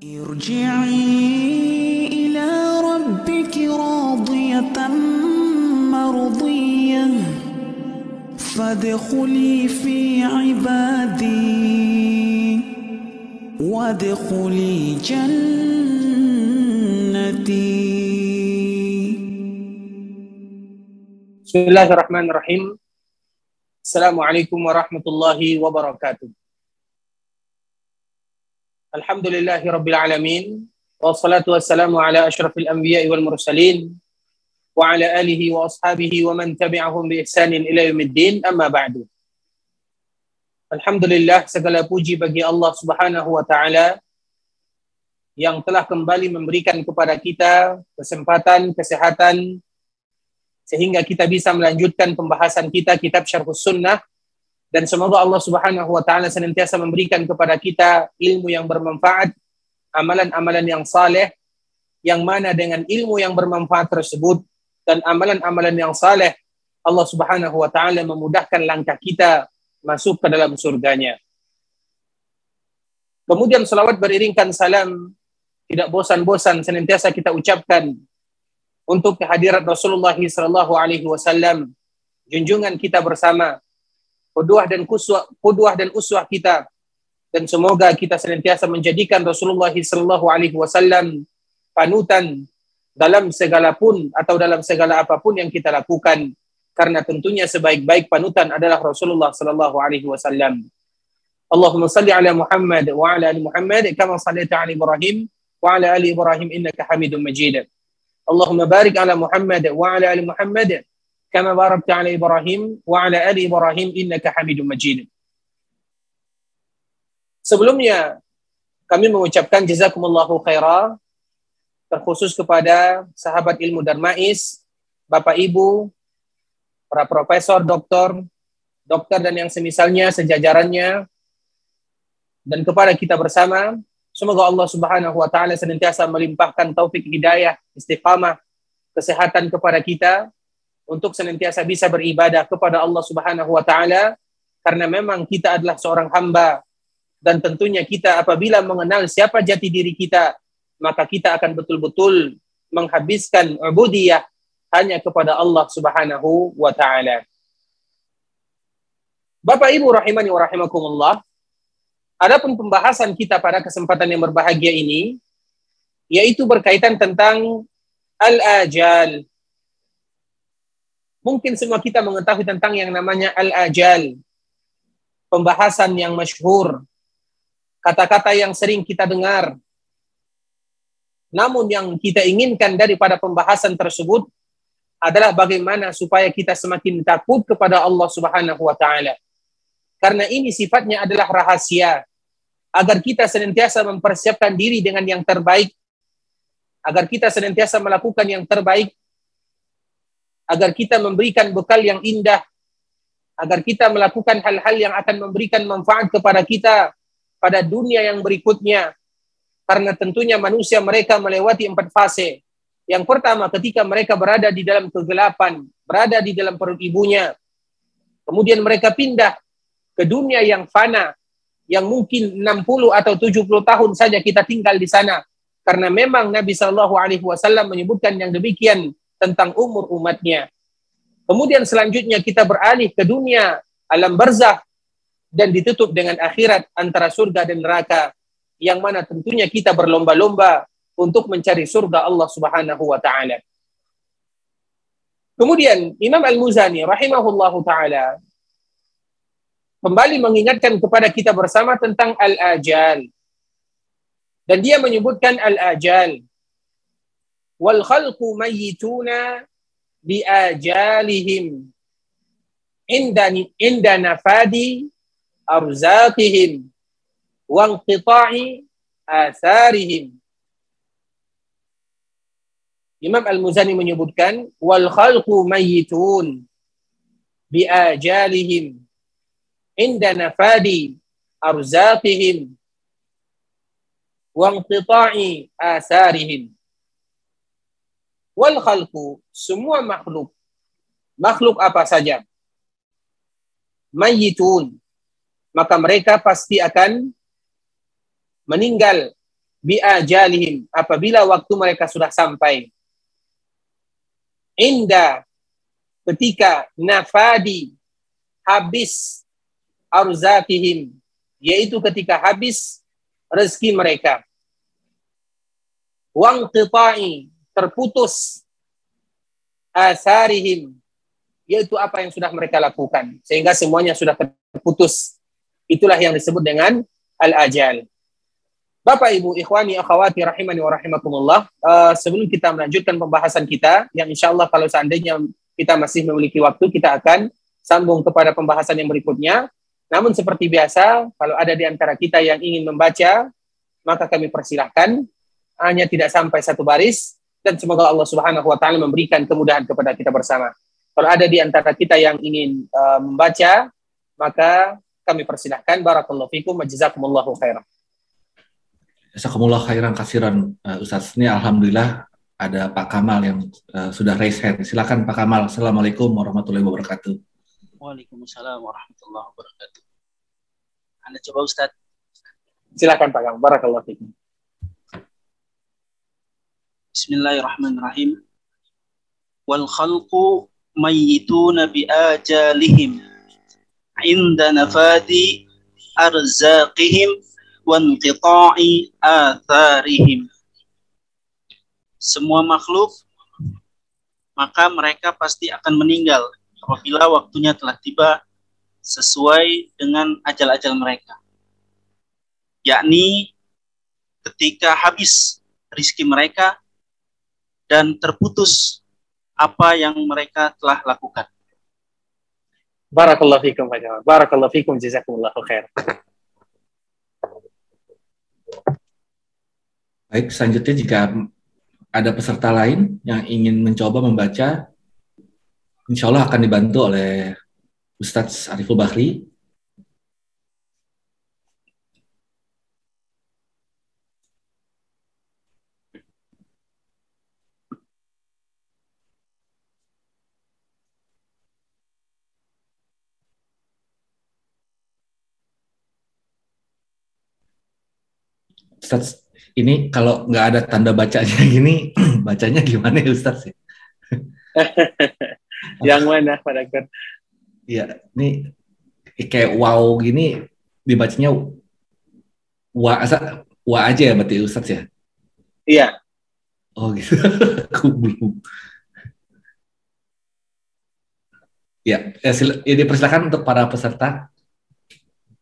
ارجعي إلى ربك راضية مرضية. فادخلي في عبادي. وادخلي جنتي. بسم الله الرحمن الرحيم. السلام عليكم ورحمة الله وبركاته. Alhamdulillahi rabbil alamin. Wassalatu wassalamu ala ashrafil anbiya'i wal mursalin. Wa ala alihi wa ashabihi wa man tabi'ahum bi ihsanin ila yaumiddin. Amma ba'du. Alhamdulillah segala puji bagi Allah Subhanahu wa taala yang telah kembali memberikan kepada kita kesempatan, kesehatan, sehingga kita bisa melanjutkan pembahasan kita kitab Syarhus Sunnah dan semoga Allah Subhanahu wa taala senantiasa memberikan kepada kita ilmu yang bermanfaat, amalan-amalan yang saleh yang mana dengan ilmu yang bermanfaat tersebut dan amalan-amalan yang saleh Allah Subhanahu wa taala memudahkan langkah kita masuk ke dalam surganya. Kemudian salawat beriringkan salam tidak bosan-bosan senantiasa kita ucapkan untuk kehadiran Rasulullah sallallahu alaihi wasallam junjungan kita bersama kuduah dan kuswah, kuduah dan uswah kita. Dan semoga kita senantiasa menjadikan Rasulullah Sallallahu Alaihi Wasallam panutan dalam segala pun atau dalam segala apa pun yang kita lakukan. Karena tentunya sebaik-baik panutan adalah Rasulullah Sallallahu Alaihi Wasallam. Allahumma salli ala Muhammad wa ala ali Muhammad kama sallaita ala Ibrahim wa ala ali Ibrahim innaka Hamidum Majid. Allahumma barik ala Muhammad wa ala ali Muhammad كما باركت على ابراهيم وعلى ال ابراهيم انك حميد مجيد. Sebelumnya kami mengucapkan jazakumullahu khaira terkhusus kepada sahabat ilmu Darmais, Bapak Ibu, para profesor, doktor, dokter dan yang semisalnya sejajarannya dan kepada kita bersama Semoga Allah Subhanahu wa taala senantiasa melimpahkan taufik hidayah, istiqamah, kesehatan kepada kita untuk senantiasa bisa beribadah kepada Allah Subhanahu wa taala karena memang kita adalah seorang hamba dan tentunya kita apabila mengenal siapa jati diri kita maka kita akan betul-betul menghabiskan ubudiyah hanya kepada Allah Subhanahu wa taala. Bapak Ibu rahimani wa rahimakumullah, Adapun pembahasan kita pada kesempatan yang berbahagia ini yaitu berkaitan tentang al-ajal. Mungkin semua kita mengetahui tentang yang namanya al-ajal. Pembahasan yang masyhur. Kata-kata yang sering kita dengar. Namun yang kita inginkan daripada pembahasan tersebut adalah bagaimana supaya kita semakin takut kepada Allah Subhanahu wa taala. Karena ini sifatnya adalah rahasia agar kita senantiasa mempersiapkan diri dengan yang terbaik, agar kita senantiasa melakukan yang terbaik, agar kita memberikan bekal yang indah, agar kita melakukan hal-hal yang akan memberikan manfaat kepada kita pada dunia yang berikutnya. Karena tentunya manusia mereka melewati empat fase. Yang pertama ketika mereka berada di dalam kegelapan, berada di dalam perut ibunya. Kemudian mereka pindah ke dunia yang fana, yang mungkin 60 atau 70 tahun saja kita tinggal di sana karena memang Nabi Shallallahu alaihi wasallam menyebutkan yang demikian tentang umur umatnya. Kemudian selanjutnya kita beralih ke dunia alam barzah dan ditutup dengan akhirat antara surga dan neraka yang mana tentunya kita berlomba-lomba untuk mencari surga Allah Subhanahu wa taala. Kemudian Imam Al-Muzani rahimahullahu taala kembali mengingatkan kepada kita bersama tentang al-ajal. Dan dia menyebutkan al-ajal. Wal khalqu mayyituna bi ajalihim. Inda inda nafadi arzaqihim. Wa inqita'i. Imam Al-Muzani menyebutkan wal khalqu mayyitun bi ajalihim. Inda nafadi arzaqihim. Wa inqita'i wal khalqu semua makhluk. Makhluk apa saja? Mayyitun maka mereka pasti akan meninggal biajalihim apabila waktu mereka sudah sampai. Inda ketika nafadi habis arzakihim yaitu ketika habis rezeki mereka. Wang qita'i terputus. Asarihim. Yaitu apa yang sudah mereka lakukan. Sehingga semuanya sudah terputus. Itulah yang disebut dengan al-ajal. Bapak Ibu ikhwani akhwati rahimani wa rahimakumullah. Uh, sebelum kita melanjutkan pembahasan kita yang insya Allah kalau seandainya kita masih memiliki waktu kita akan sambung kepada pembahasan yang berikutnya. Namun seperti biasa kalau ada di antara kita yang ingin membaca maka kami persilahkan. Hanya tidak sampai satu baris dan semoga Allah Subhanahu wa taala memberikan kemudahan kepada kita bersama kalau ada di antara kita yang ingin uh, membaca maka kami persilahkan barakallahu fikum wa jazakumullahu khairan Jazakumullah khairan kasiran uh, Ustaz. Ini alhamdulillah ada Pak Kamal yang uh, sudah raise hand. Silakan Pak Kamal. Assalamualaikum warahmatullahi wabarakatuh. Waalaikumsalam warahmatullahi wabarakatuh. Anda coba Ustaz. Silakan Pak Kamal. Barakallahu fikum. Bismillahirrahmanirrahim. Wal khalqu mayyituna bi ajalihim inda nafadi arzaqihim wanqita'i atharihim. Semua makhluk maka mereka pasti akan meninggal apabila waktunya telah tiba sesuai dengan ajal-ajal mereka. Yakni ketika habis rizki mereka dan terputus apa yang mereka telah lakukan. Barakallahu fikum Pak Jamal. Barakallahu fikum jazakumullahu khair. Baik, selanjutnya jika ada peserta lain yang ingin mencoba membaca, insya Allah akan dibantu oleh Ustadz Ariful Bahri. Ustadz, ini kalau nggak ada tanda bacanya gini, bacanya gimana ya Ustadz? ya? yang mana Pak Dokter? Iya, ini kayak wow gini dibacanya wa asa wa aja ya berarti Ustadz ya? Iya. Oh gitu. Aku belum. Ya, ya, ya dipersilakan untuk para peserta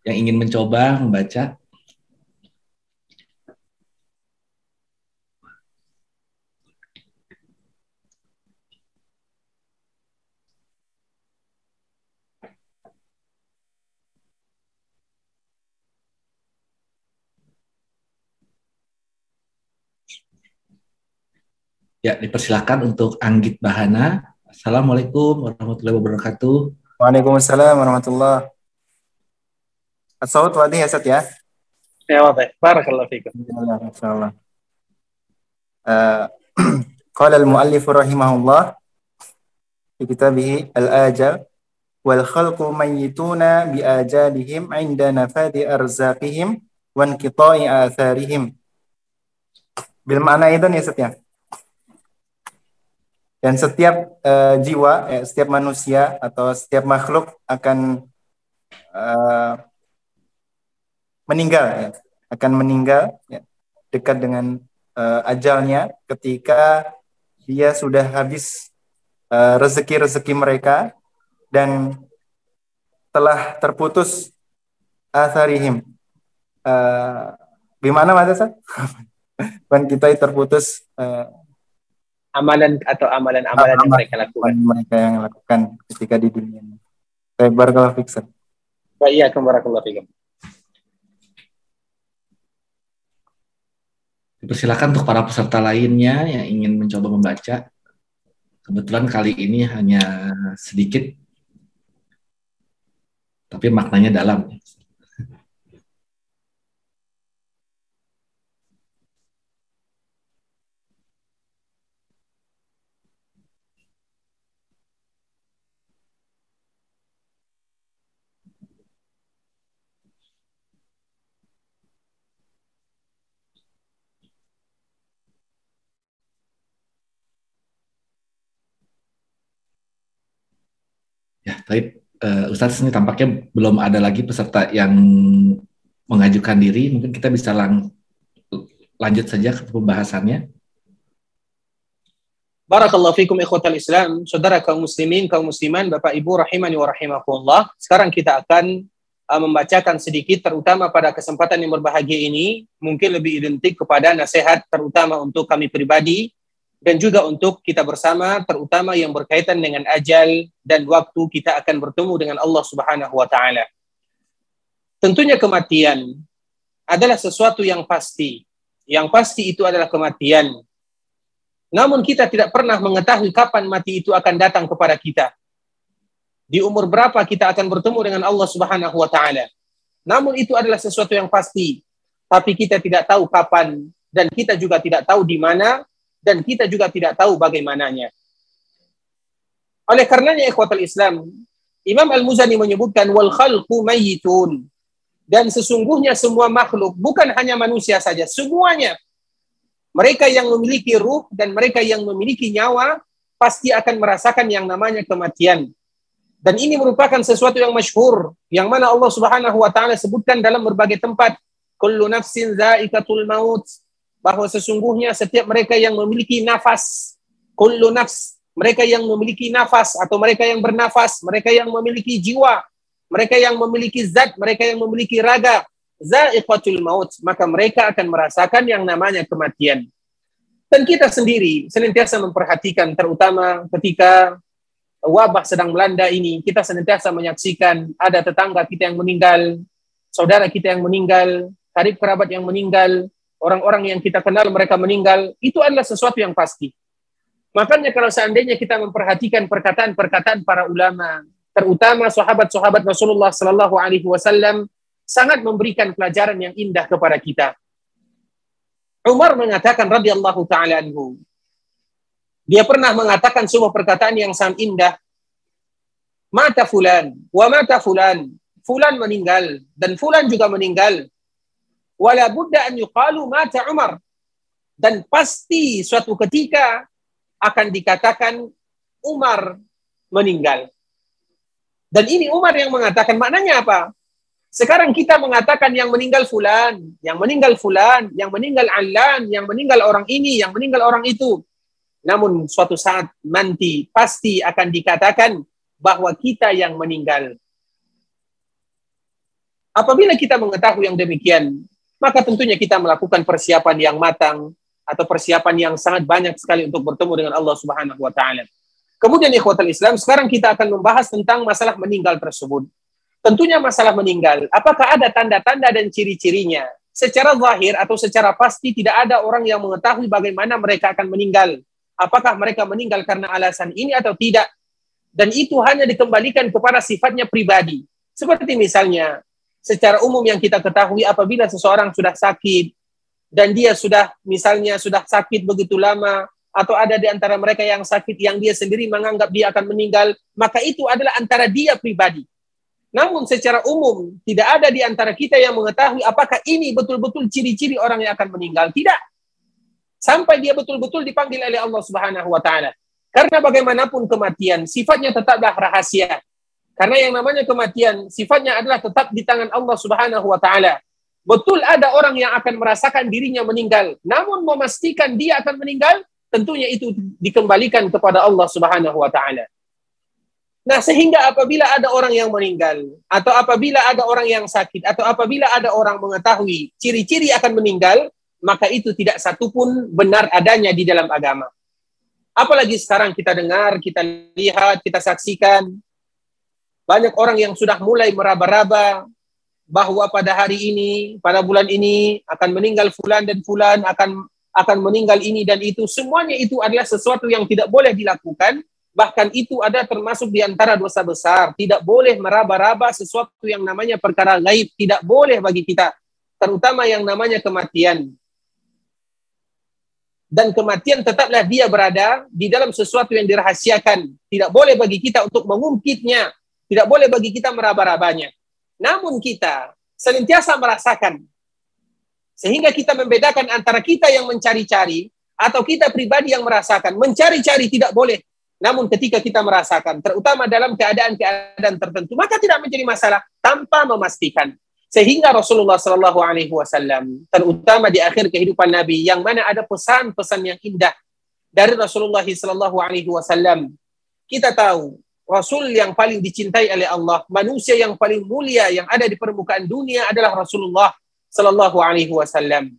yang ingin mencoba membaca. Ya, dipersilakan untuk Anggit Bahana. Assalamualaikum warahmatullahi wabarakatuh. Waalaikumsalam warahmatullah. الصوت واضح يا ست يا Ya, wadah. Barakallahu fikum. ما شاء الله آه، قال المؤلف رحمه الله في كتابه الآجال والخلق ميتون بآجالهم عند نفاذ أرزاقهم وانقطاع آثارهم بالمعنى itu ya Ustaz ya dan setiap eh, jiwa eh, setiap manusia atau setiap makhluk akan eh, meninggal ya akan meninggal ya, dekat dengan eh, ajalnya ketika dia sudah habis rezeki-rezeki mereka dan telah terputus atharihim. Uh, Bagaimana Mas Hasan? Kan kita terputus Amalan atau amalan-amalan yang mereka lakukan. mereka yang lakukan ketika di dunia. Saya barakallahu fiik, Ustaz. Wa iyyakum barakallahu fikum. Dipersilakan untuk para peserta lainnya yang ingin mencoba membaca. Kebetulan kali ini hanya sedikit, tapi maknanya dalam. Tapi uh, Ustadz ini tampaknya belum ada lagi peserta yang mengajukan diri. Mungkin kita bisa lang lanjut saja ke pembahasannya. Barakallahu fikum ikhwatal Islam, saudara kaum muslimin, kaum musliman, Bapak Ibu rahimani wa rahimakumullah. Sekarang kita akan uh, membacakan sedikit terutama pada kesempatan yang berbahagia ini mungkin lebih identik kepada nasihat terutama untuk kami pribadi dan juga untuk kita bersama terutama yang berkaitan dengan ajal dan waktu kita akan bertemu dengan Allah Subhanahu wa taala. Tentunya kematian adalah sesuatu yang pasti. Yang pasti itu adalah kematian. Namun kita tidak pernah mengetahui kapan mati itu akan datang kepada kita. Di umur berapa kita akan bertemu dengan Allah Subhanahu wa taala. Namun itu adalah sesuatu yang pasti. Tapi kita tidak tahu kapan dan kita juga tidak tahu di mana dan kita juga tidak tahu bagaimananya. Oleh karenanya ikhwatul Islam, Imam Al-Muzani menyebutkan wal khalqu mayyitun. Dan sesungguhnya semua makhluk, bukan hanya manusia saja, semuanya. Mereka yang memiliki ruh dan mereka yang memiliki nyawa pasti akan merasakan yang namanya kematian. Dan ini merupakan sesuatu yang masyhur yang mana Allah Subhanahu wa taala sebutkan dalam berbagai tempat, kullu nafsin zaikatul maut bahwa sesungguhnya setiap mereka yang memiliki nafas, kullu nafs, mereka yang memiliki nafas atau mereka yang bernafas, mereka yang memiliki jiwa, mereka yang memiliki zat, mereka yang memiliki raga, zaiqatul maut, maka mereka akan merasakan yang namanya kematian. Dan kita sendiri senantiasa memperhatikan terutama ketika wabah sedang melanda ini, kita senantiasa menyaksikan ada tetangga kita yang meninggal, saudara kita yang meninggal, karib kerabat yang meninggal, orang-orang yang kita kenal mereka meninggal, itu adalah sesuatu yang pasti. Makanya kalau seandainya kita memperhatikan perkataan-perkataan para ulama, terutama sahabat-sahabat Rasulullah Sallallahu Alaihi Wasallam, sangat memberikan pelajaran yang indah kepada kita. Umar mengatakan radhiyallahu taala anhu, dia pernah mengatakan sebuah perkataan yang sangat indah. Mata fulan, wa mata fulan. Fulan meninggal dan fulan juga meninggal wala budda an yuqalu mata Umar. Dan pasti suatu ketika akan dikatakan Umar meninggal. Dan ini Umar yang mengatakan maknanya apa? Sekarang kita mengatakan yang meninggal fulan, yang meninggal fulan, yang meninggal alan, yang meninggal orang ini, yang meninggal orang itu. Namun suatu saat nanti pasti akan dikatakan bahwa kita yang meninggal. Apabila kita mengetahui yang demikian, maka tentunya kita melakukan persiapan yang matang atau persiapan yang sangat banyak sekali untuk bertemu dengan Allah Subhanahu wa taala. Kemudian ikhwatul Islam, sekarang kita akan membahas tentang masalah meninggal tersebut. Tentunya masalah meninggal, apakah ada tanda-tanda dan ciri-cirinya? Secara zahir atau secara pasti tidak ada orang yang mengetahui bagaimana mereka akan meninggal. Apakah mereka meninggal karena alasan ini atau tidak? Dan itu hanya dikembalikan kepada sifatnya pribadi. Seperti misalnya, secara umum yang kita ketahui apabila seseorang sudah sakit dan dia sudah misalnya sudah sakit begitu lama atau ada di antara mereka yang sakit yang dia sendiri menganggap dia akan meninggal, maka itu adalah antara dia pribadi. Namun secara umum tidak ada di antara kita yang mengetahui apakah ini betul-betul ciri-ciri orang yang akan meninggal. Tidak. Sampai dia betul-betul dipanggil oleh Allah Subhanahu wa taala. Karena bagaimanapun kematian sifatnya tetaplah rahasia. Karena yang namanya kematian sifatnya adalah tetap di tangan Allah Subhanahu wa taala. Betul ada orang yang akan merasakan dirinya meninggal, namun memastikan dia akan meninggal, tentunya itu dikembalikan kepada Allah Subhanahu wa taala. Nah, sehingga apabila ada orang yang meninggal atau apabila ada orang yang sakit atau apabila ada orang mengetahui ciri-ciri akan meninggal, maka itu tidak satupun benar adanya di dalam agama. Apalagi sekarang kita dengar, kita lihat, kita saksikan banyak orang yang sudah mulai meraba-raba bahwa pada hari ini, pada bulan ini akan meninggal fulan dan fulan, akan akan meninggal ini dan itu. Semuanya itu adalah sesuatu yang tidak boleh dilakukan. Bahkan itu ada termasuk di antara dosa besar. Tidak boleh meraba-raba sesuatu yang namanya perkara gaib. Tidak boleh bagi kita. Terutama yang namanya kematian. Dan kematian tetaplah dia berada di dalam sesuatu yang dirahasiakan. Tidak boleh bagi kita untuk mengungkitnya tidak boleh bagi kita meraba-rabanya. Namun kita senantiasa merasakan. Sehingga kita membedakan antara kita yang mencari-cari atau kita pribadi yang merasakan. Mencari-cari tidak boleh. Namun ketika kita merasakan, terutama dalam keadaan-keadaan tertentu, maka tidak menjadi masalah tanpa memastikan. Sehingga Rasulullah Shallallahu Alaihi Wasallam, terutama di akhir kehidupan Nabi, yang mana ada pesan-pesan yang indah dari Rasulullah Shallallahu Alaihi Wasallam, kita tahu Rasul yang paling dicintai oleh Allah, manusia yang paling mulia yang ada di permukaan dunia adalah Rasulullah Shallallahu Alaihi Wasallam.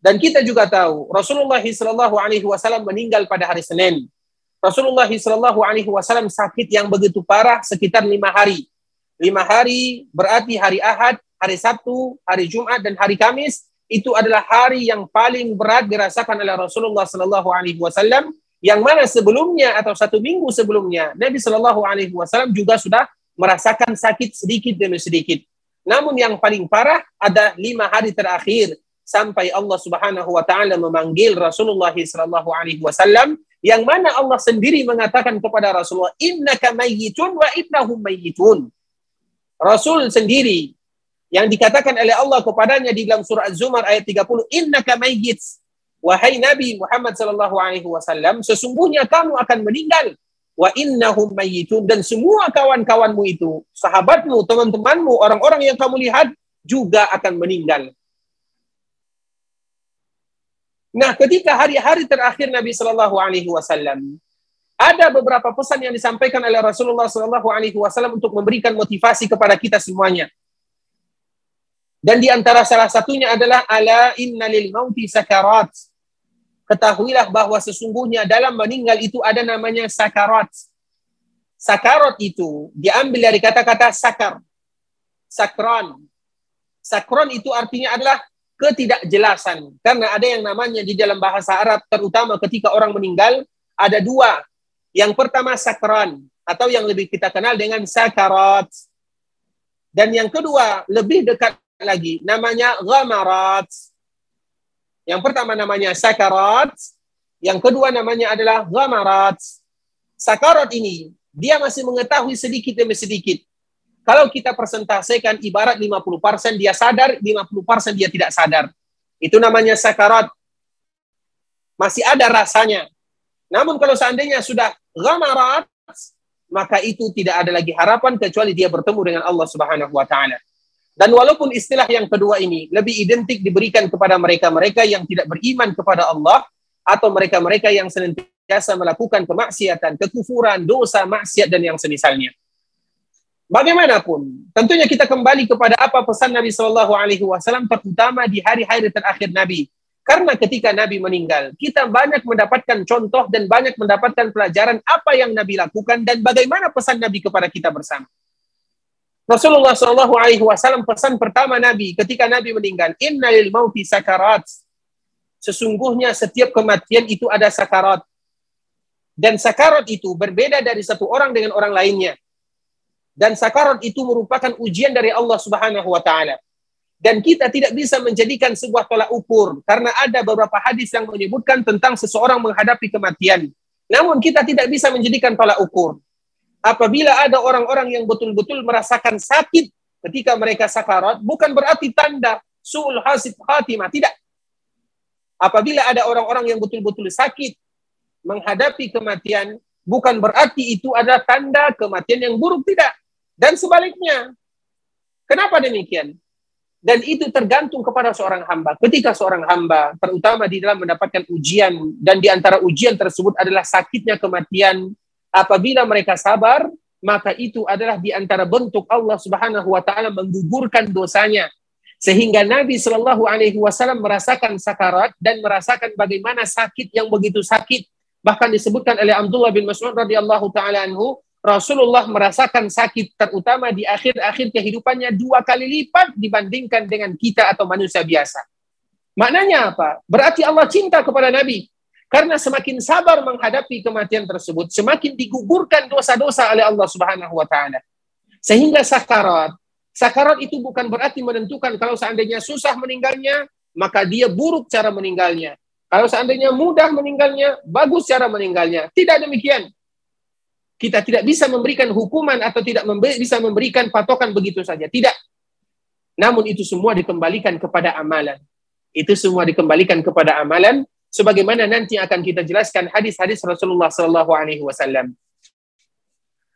Dan kita juga tahu Rasulullah Shallallahu Alaihi Wasallam meninggal pada hari Senin Rasulullah Shallallahu Alaihi Wasallam sakit yang begitu parah sekitar lima hari. Lima hari berarti hari Ahad, hari Sabtu, hari Jumat dan hari Kamis itu adalah hari yang paling berat dirasakan oleh Rasulullah Shallallahu Alaihi Wasallam yang mana sebelumnya atau satu minggu sebelumnya Nabi Shallallahu Alaihi Wasallam juga sudah merasakan sakit sedikit demi sedikit. Namun yang paling parah ada lima hari terakhir sampai Allah Subhanahu wa taala memanggil Rasulullah sallallahu alaihi wasallam yang mana Allah sendiri mengatakan kepada Rasulullah innaka mayyitun wa innahum mayyitun. Rasul sendiri yang dikatakan oleh Allah kepadanya di dalam surah Az-Zumar ayat 30 innaka mayyit wahai Nabi Muhammad sallallahu alaihi wasallam sesungguhnya kamu akan meninggal wa innahum mayyitun dan semua kawan-kawanmu itu sahabatmu teman-temanmu orang-orang yang kamu lihat juga akan meninggal Nah, ketika hari-hari terakhir Nabi Shallallahu Alaihi Wasallam ada beberapa pesan yang disampaikan oleh Rasulullah Shallallahu Alaihi Wasallam untuk memberikan motivasi kepada kita semuanya. Dan di antara salah satunya adalah ala innalil mauti sakarat. Ketahuilah bahwa sesungguhnya dalam meninggal itu ada namanya sakarat. Sakarat itu diambil dari kata-kata sakar. Sakron. Sakron itu artinya adalah ketidakjelasan. Karena ada yang namanya di dalam bahasa Arab, terutama ketika orang meninggal, ada dua. Yang pertama sakran, atau yang lebih kita kenal dengan sakarat. Dan yang kedua, lebih dekat lagi, namanya ghamarat. Yang pertama namanya sakarat, yang kedua namanya adalah ghamarat. Sakarat ini, dia masih mengetahui sedikit demi sedikit kalau kita persentasekan ibarat 50% dia sadar, 50% dia tidak sadar. Itu namanya sakarat. Masih ada rasanya. Namun kalau seandainya sudah ghamarat, maka itu tidak ada lagi harapan kecuali dia bertemu dengan Allah Subhanahu wa taala. Dan walaupun istilah yang kedua ini lebih identik diberikan kepada mereka-mereka yang tidak beriman kepada Allah atau mereka-mereka yang senantiasa melakukan kemaksiatan, kekufuran, dosa, maksiat dan yang semisalnya. Bagaimanapun, tentunya kita kembali kepada apa pesan Nabi Shallallahu Alaihi Wasallam terutama di hari-hari terakhir Nabi. Karena ketika Nabi meninggal, kita banyak mendapatkan contoh dan banyak mendapatkan pelajaran apa yang Nabi lakukan dan bagaimana pesan Nabi kepada kita bersama. Rasulullah Shallallahu Alaihi Wasallam pesan pertama Nabi ketika Nabi meninggal, Inna lil mauti sakarat. Sesungguhnya setiap kematian itu ada sakarat. Dan sakarat itu berbeda dari satu orang dengan orang lainnya dan sakarat itu merupakan ujian dari Allah Subhanahu wa taala. Dan kita tidak bisa menjadikan sebuah tolak ukur karena ada beberapa hadis yang menyebutkan tentang seseorang menghadapi kematian. Namun kita tidak bisa menjadikan tolak ukur. Apabila ada orang-orang yang betul-betul merasakan sakit ketika mereka sakarat, bukan berarti tanda su'ul hasib khatimah, tidak. Apabila ada orang-orang yang betul-betul sakit menghadapi kematian, bukan berarti itu adalah tanda kematian yang buruk, tidak. Dan sebaliknya. Kenapa demikian? Dan itu tergantung kepada seorang hamba. Ketika seorang hamba, terutama di dalam mendapatkan ujian, dan di antara ujian tersebut adalah sakitnya kematian, apabila mereka sabar, maka itu adalah di antara bentuk Allah Subhanahu wa taala menggugurkan dosanya. Sehingga Nabi Shallallahu alaihi wasallam merasakan sakarat dan merasakan bagaimana sakit yang begitu sakit. Bahkan disebutkan oleh Abdullah bin Mas'ud radhiyallahu taala anhu, Rasulullah merasakan sakit terutama di akhir-akhir kehidupannya dua kali lipat dibandingkan dengan kita atau manusia biasa. Maknanya apa? Berarti Allah cinta kepada Nabi. Karena semakin sabar menghadapi kematian tersebut, semakin digugurkan dosa-dosa oleh Allah Subhanahu wa taala. Sehingga sakarat, sakarat itu bukan berarti menentukan kalau seandainya susah meninggalnya, maka dia buruk cara meninggalnya. Kalau seandainya mudah meninggalnya, bagus cara meninggalnya. Tidak demikian kita tidak bisa memberikan hukuman atau tidak memberi, bisa memberikan patokan begitu saja. Tidak. Namun itu semua dikembalikan kepada amalan. Itu semua dikembalikan kepada amalan sebagaimana nanti akan kita jelaskan hadis-hadis Rasulullah sallallahu alaihi wasallam.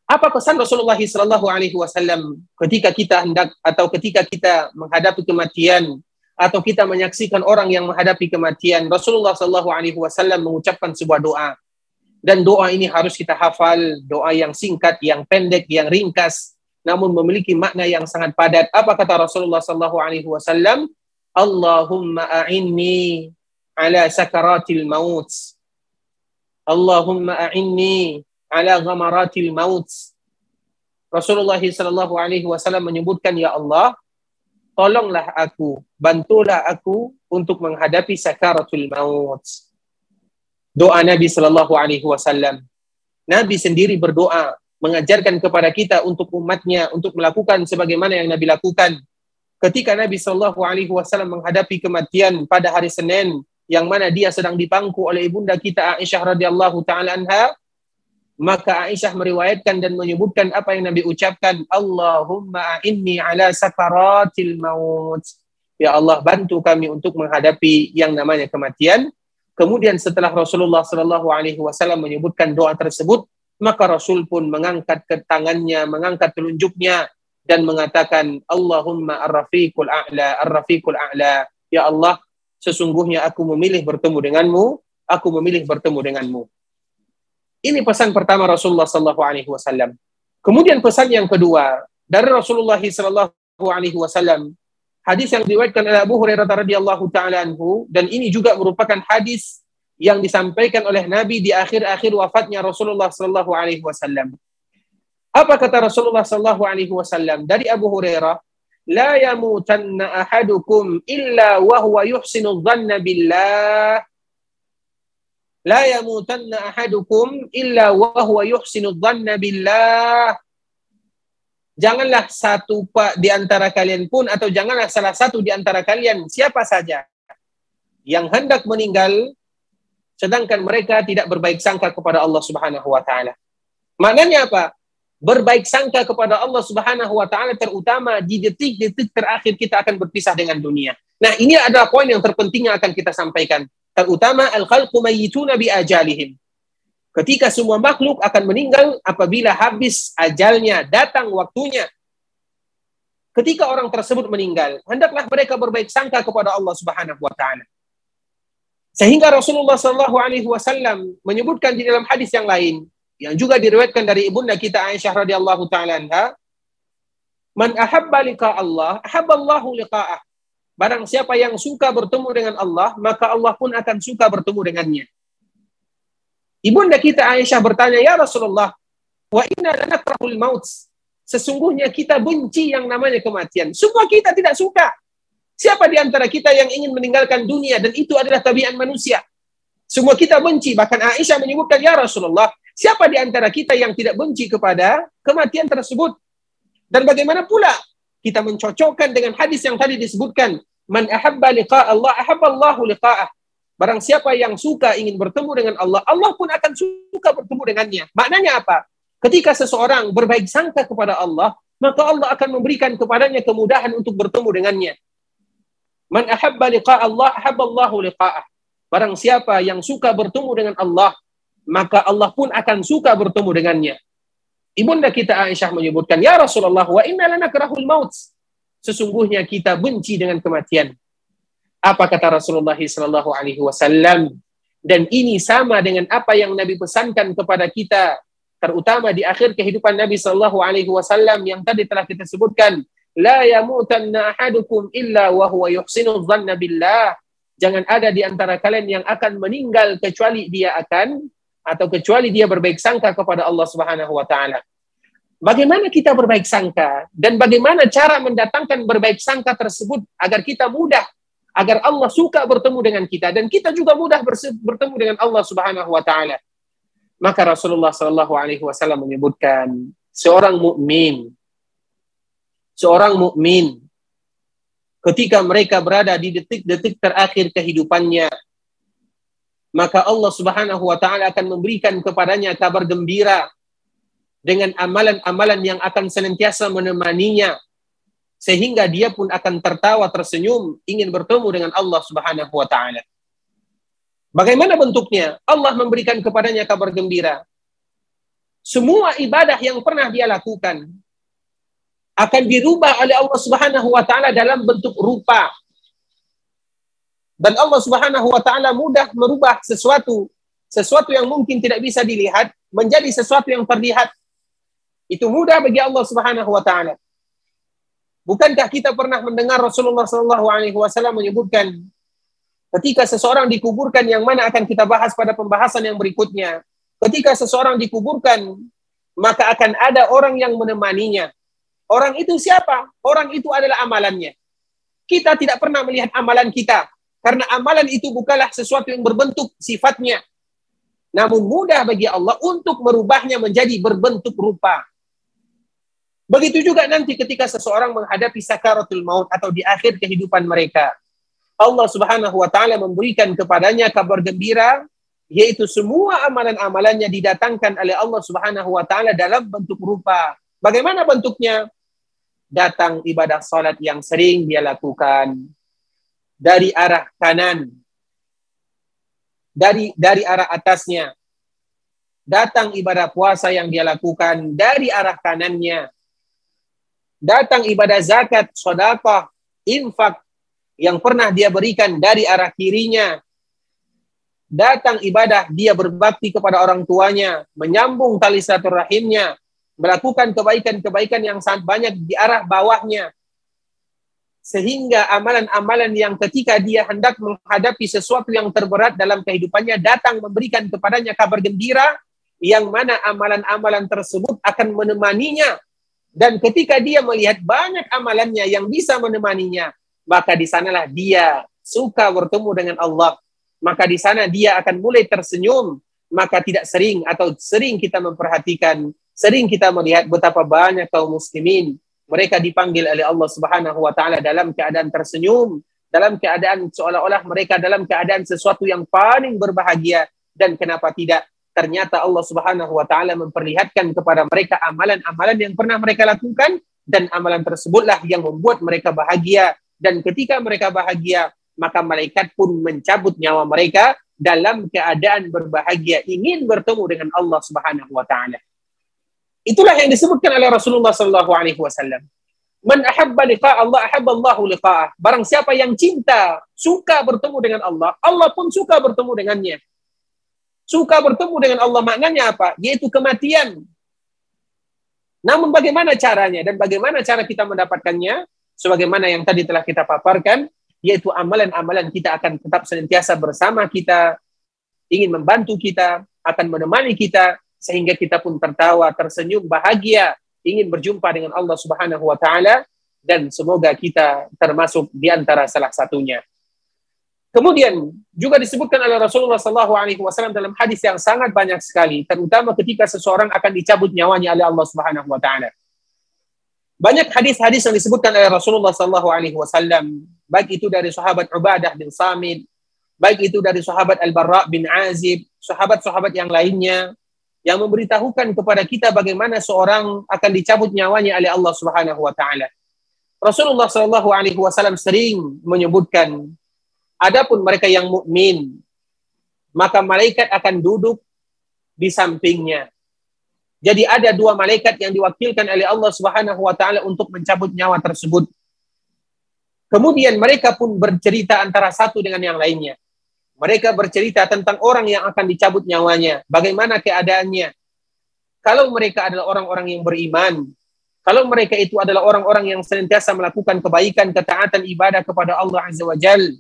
Apa pesan Rasulullah sallallahu alaihi wasallam ketika kita hendak atau ketika kita menghadapi kematian atau kita menyaksikan orang yang menghadapi kematian? Rasulullah sallallahu alaihi wasallam mengucapkan sebuah doa. Dan doa ini harus kita hafal, doa yang singkat, yang pendek, yang ringkas, namun memiliki makna yang sangat padat. Apa kata Rasulullah sallallahu alaihi wasallam? Allahumma a'inni ala sakaratil maut. Allahumma a'inni ala ghamaratil maut. Rasulullah sallallahu alaihi wasallam menyebutkan ya Allah, tolonglah aku, bantulah aku untuk menghadapi sakaratul maut doa Nabi Shallallahu Alaihi Wasallam. Nabi sendiri berdoa mengajarkan kepada kita untuk umatnya untuk melakukan sebagaimana yang Nabi lakukan. Ketika Nabi Shallallahu Alaihi Wasallam menghadapi kematian pada hari Senin, yang mana dia sedang dipangku oleh ibunda kita Aisyah radhiyallahu taala anha, maka Aisyah meriwayatkan dan menyebutkan apa yang Nabi ucapkan, Allahumma inni ala sakaratil maut. Ya Allah bantu kami untuk menghadapi yang namanya kematian Kemudian setelah Rasulullah Shallallahu Alaihi Wasallam menyebutkan doa tersebut, maka Rasul pun mengangkat ke tangannya, mengangkat telunjuknya dan mengatakan, Allahumma ar-rafiqul a'la, ar-rafiqul a'la. Ya Allah, sesungguhnya aku memilih bertemu denganmu, aku memilih bertemu denganmu. Ini pesan pertama Rasulullah Shallallahu Alaihi Wasallam. Kemudian pesan yang kedua dari Rasulullah Shallallahu Alaihi Wasallam hadis yang diriwayatkan oleh Abu Hurairah radhiyallahu taala anhu dan ini juga merupakan hadis yang disampaikan oleh Nabi di akhir-akhir wafatnya Rasulullah sallallahu alaihi wasallam. Apa kata Rasulullah sallallahu alaihi wasallam dari Abu Hurairah? La yamutanna ahadukum illa wa huwa yuhsinu dhanna billah. La yamutanna ahadukum illa wa huwa yuhsinu janganlah satu pak di antara kalian pun atau janganlah salah satu di antara kalian siapa saja yang hendak meninggal sedangkan mereka tidak berbaik sangka kepada Allah Subhanahu wa taala. Maknanya apa? Berbaik sangka kepada Allah Subhanahu wa taala terutama di detik-detik terakhir kita akan berpisah dengan dunia. Nah, ini adalah poin yang terpenting yang akan kita sampaikan. Terutama al-khalqu mayyituna bi ajalihim ketika semua makhluk akan meninggal apabila habis ajalnya, datang waktunya. Ketika orang tersebut meninggal, hendaklah mereka berbaik sangka kepada Allah Subhanahu wa taala. Sehingga Rasulullah Shallallahu alaihi wasallam menyebutkan di dalam hadis yang lain yang juga diriwayatkan dari ibunda kita Aisyah radhiyallahu taala anha, "Man ahabba liqa Allah, ahabba Allahu liqa'ah." Barang siapa yang suka bertemu dengan Allah, maka Allah pun akan suka bertemu dengannya. Ibunda kita Aisyah bertanya, "Ya Rasulullah, wa inna lanakrahul maut." Sesungguhnya kita benci yang namanya kematian. Semua kita tidak suka. Siapa di antara kita yang ingin meninggalkan dunia dan itu adalah tabiat manusia? Semua kita benci. Bahkan Aisyah menyebutkan, "Ya Rasulullah, siapa di antara kita yang tidak benci kepada kematian tersebut?" Dan bagaimana pula kita mencocokkan dengan hadis yang tadi disebutkan, "Man ahabba liqa Allah, ahabba Allahu liqa'ah." Barang siapa yang suka ingin bertemu dengan Allah, Allah pun akan suka bertemu dengannya. Maknanya apa? Ketika seseorang berbaik sangka kepada Allah, maka Allah akan memberikan kepadanya kemudahan untuk bertemu dengannya. Man ahabba liqa Allah, ahabba Allahu liqa'ah. Barang siapa yang suka bertemu dengan Allah, maka Allah pun akan suka bertemu dengannya. Ibunda kita Aisyah menyebutkan, Ya Rasulullah, wa inna lana kerahul maut. Sesungguhnya kita benci dengan kematian. Apa kata Rasulullah Sallallahu Alaihi Wasallam? Dan ini sama dengan apa yang Nabi pesankan kepada kita, terutama di akhir kehidupan Nabi Sallallahu Alaihi Wasallam yang tadi telah kita sebutkan. La yamutanna illa wa huwa yuhsinu dhanna billah. Jangan ada di antara kalian yang akan meninggal kecuali dia akan atau kecuali dia berbaik sangka kepada Allah Subhanahu wa taala. Bagaimana kita berbaik sangka dan bagaimana cara mendatangkan berbaik sangka tersebut agar kita mudah agar Allah suka bertemu dengan kita dan kita juga mudah bertemu dengan Allah Subhanahu wa taala. Maka Rasulullah Shallallahu alaihi wasallam menyebutkan seorang mukmin seorang mukmin ketika mereka berada di detik-detik terakhir kehidupannya maka Allah Subhanahu wa taala akan memberikan kepadanya kabar gembira dengan amalan-amalan yang akan senantiasa menemaninya sehingga dia pun akan tertawa tersenyum ingin bertemu dengan Allah Subhanahu wa taala. Bagaimana bentuknya? Allah memberikan kepadanya kabar gembira. Semua ibadah yang pernah dia lakukan akan dirubah oleh Allah Subhanahu wa taala dalam bentuk rupa. Dan Allah Subhanahu wa taala mudah merubah sesuatu sesuatu yang mungkin tidak bisa dilihat menjadi sesuatu yang terlihat. Itu mudah bagi Allah Subhanahu wa taala. Bukankah kita pernah mendengar Rasulullah Shallallahu alaihi wasallam menyebutkan ketika seseorang dikuburkan yang mana akan kita bahas pada pembahasan yang berikutnya. Ketika seseorang dikuburkan, maka akan ada orang yang menemaninya. Orang itu siapa? Orang itu adalah amalannya. Kita tidak pernah melihat amalan kita karena amalan itu bukanlah sesuatu yang berbentuk sifatnya. Namun mudah bagi Allah untuk merubahnya menjadi berbentuk rupa. Begitu juga nanti ketika seseorang menghadapi sakaratul maut atau di akhir kehidupan mereka. Allah Subhanahu wa taala memberikan kepadanya kabar gembira yaitu semua amalan-amalannya didatangkan oleh Allah Subhanahu wa taala dalam bentuk rupa. Bagaimana bentuknya? Datang ibadah salat yang sering dia lakukan dari arah kanan dari dari arah atasnya. Datang ibadah puasa yang dia lakukan dari arah kanannya datang ibadah zakat, sedekah, infak yang pernah dia berikan dari arah kirinya. Datang ibadah dia berbakti kepada orang tuanya, menyambung tali silaturahimnya, melakukan kebaikan-kebaikan yang sangat banyak di arah bawahnya. Sehingga amalan-amalan yang ketika dia hendak menghadapi sesuatu yang terberat dalam kehidupannya datang memberikan kepadanya kabar gembira yang mana amalan-amalan tersebut akan menemaninya dan ketika dia melihat banyak amalannya yang bisa menemaninya, maka di sanalah dia suka bertemu dengan Allah. Maka di sana dia akan mulai tersenyum. Maka tidak sering atau sering kita memperhatikan, sering kita melihat betapa banyak kaum muslimin mereka dipanggil oleh Allah Subhanahu wa taala dalam keadaan tersenyum, dalam keadaan seolah-olah mereka dalam keadaan sesuatu yang paling berbahagia. Dan kenapa tidak? Ternyata Allah Subhanahu wa taala memperlihatkan kepada mereka amalan-amalan yang pernah mereka lakukan dan amalan tersebutlah yang membuat mereka bahagia. Dan ketika mereka bahagia maka malaikat pun mencabut nyawa mereka dalam keadaan berbahagia ingin bertemu dengan Allah Subhanahu wa taala. Itulah yang disebutkan oleh Rasulullah sallallahu alaihi wasallam. Man ahabba liqa Allah ahabba Allahu liqa'ah. Barang siapa yang cinta, suka bertemu dengan Allah, Allah pun suka bertemu dengannya. Suka bertemu dengan Allah maknanya apa? Yaitu kematian. Namun bagaimana caranya dan bagaimana cara kita mendapatkannya? Sebagaimana yang tadi telah kita paparkan, yaitu amalan-amalan kita akan tetap senantiasa bersama kita, ingin membantu kita, akan menemani kita, sehingga kita pun tertawa, tersenyum, bahagia, ingin berjumpa dengan Allah Subhanahu wa taala dan semoga kita termasuk di antara salah satunya. Kemudian juga disebutkan oleh Rasulullah Sallallahu Alaihi Wasallam dalam hadis yang sangat banyak sekali, terutama ketika seseorang akan dicabut nyawanya oleh Allah Subhanahu Wa Taala. Banyak hadis-hadis yang disebutkan oleh Rasulullah Sallallahu Alaihi Wasallam, baik itu dari sahabat Ubadah bin Samit, baik itu dari sahabat Al Barra bin Azib, sahabat-sahabat yang lainnya, yang memberitahukan kepada kita bagaimana seorang akan dicabut nyawanya oleh Allah Subhanahu Wa Taala. Rasulullah Sallallahu Alaihi Wasallam sering menyebutkan Adapun mereka yang mukmin, maka malaikat akan duduk di sampingnya. Jadi ada dua malaikat yang diwakilkan oleh Allah Subhanahu wa taala untuk mencabut nyawa tersebut. Kemudian mereka pun bercerita antara satu dengan yang lainnya. Mereka bercerita tentang orang yang akan dicabut nyawanya, bagaimana keadaannya. Kalau mereka adalah orang-orang yang beriman, kalau mereka itu adalah orang-orang yang senantiasa melakukan kebaikan, ketaatan ibadah kepada Allah Azza wa Jalla,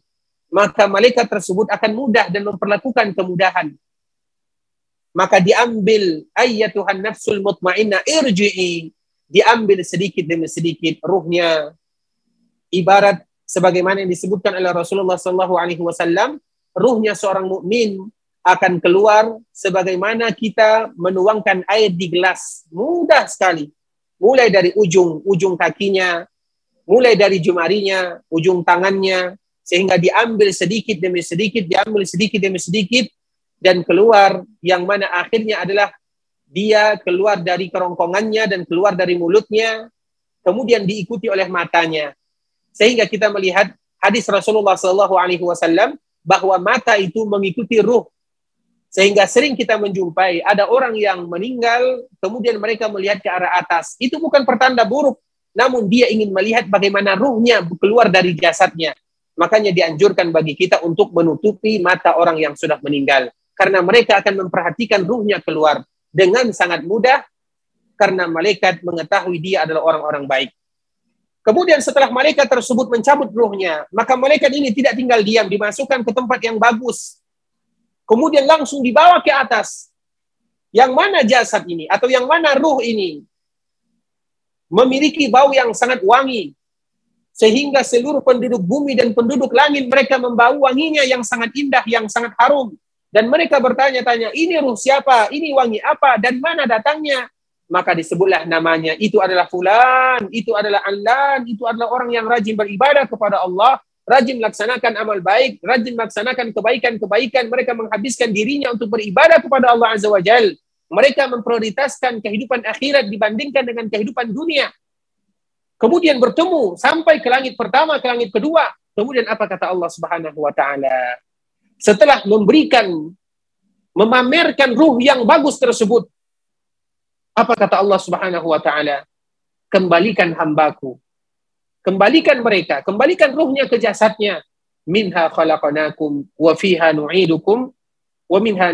maka malaikat tersebut akan mudah dan memperlakukan kemudahan. Maka diambil ayyatuhan nafsul mutmainnah irji'i, diambil sedikit demi sedikit ruhnya ibarat sebagaimana yang disebutkan oleh Rasulullah wasallam, ruhnya seorang mukmin akan keluar sebagaimana kita menuangkan air di gelas. Mudah sekali. Mulai dari ujung ujung kakinya, mulai dari jemarinya, ujung tangannya, sehingga diambil sedikit demi sedikit, diambil sedikit demi sedikit, dan keluar yang mana akhirnya adalah dia keluar dari kerongkongannya dan keluar dari mulutnya, kemudian diikuti oleh matanya. Sehingga kita melihat hadis Rasulullah Shallallahu Alaihi Wasallam bahwa mata itu mengikuti ruh. Sehingga sering kita menjumpai ada orang yang meninggal, kemudian mereka melihat ke arah atas. Itu bukan pertanda buruk, namun dia ingin melihat bagaimana ruhnya keluar dari jasadnya. Makanya dianjurkan bagi kita untuk menutupi mata orang yang sudah meninggal. Karena mereka akan memperhatikan ruhnya keluar dengan sangat mudah karena malaikat mengetahui dia adalah orang-orang baik. Kemudian setelah malaikat tersebut mencabut ruhnya, maka malaikat ini tidak tinggal diam, dimasukkan ke tempat yang bagus. Kemudian langsung dibawa ke atas. Yang mana jasad ini atau yang mana ruh ini memiliki bau yang sangat wangi sehingga seluruh penduduk bumi dan penduduk langit mereka membau wanginya yang sangat indah, yang sangat harum. Dan mereka bertanya-tanya, ini ruh siapa? Ini wangi apa? Dan mana datangnya? Maka disebutlah namanya itu adalah fulan, itu adalah alan, itu adalah orang yang rajin beribadah kepada Allah, rajin melaksanakan amal baik, rajin melaksanakan kebaikan-kebaikan, mereka menghabiskan dirinya untuk beribadah kepada Allah Azza wa Jal. Mereka memprioritaskan kehidupan akhirat dibandingkan dengan kehidupan dunia. Kemudian bertemu sampai ke langit pertama, ke langit kedua. Kemudian apa kata Allah Subhanahu wa taala? Setelah memberikan memamerkan ruh yang bagus tersebut, apa kata Allah Subhanahu wa taala? Kembalikan hambaku. Kembalikan mereka, kembalikan ruhnya ke jasadnya. Minha khalaqanakum wa fiha nu'idukum wa minha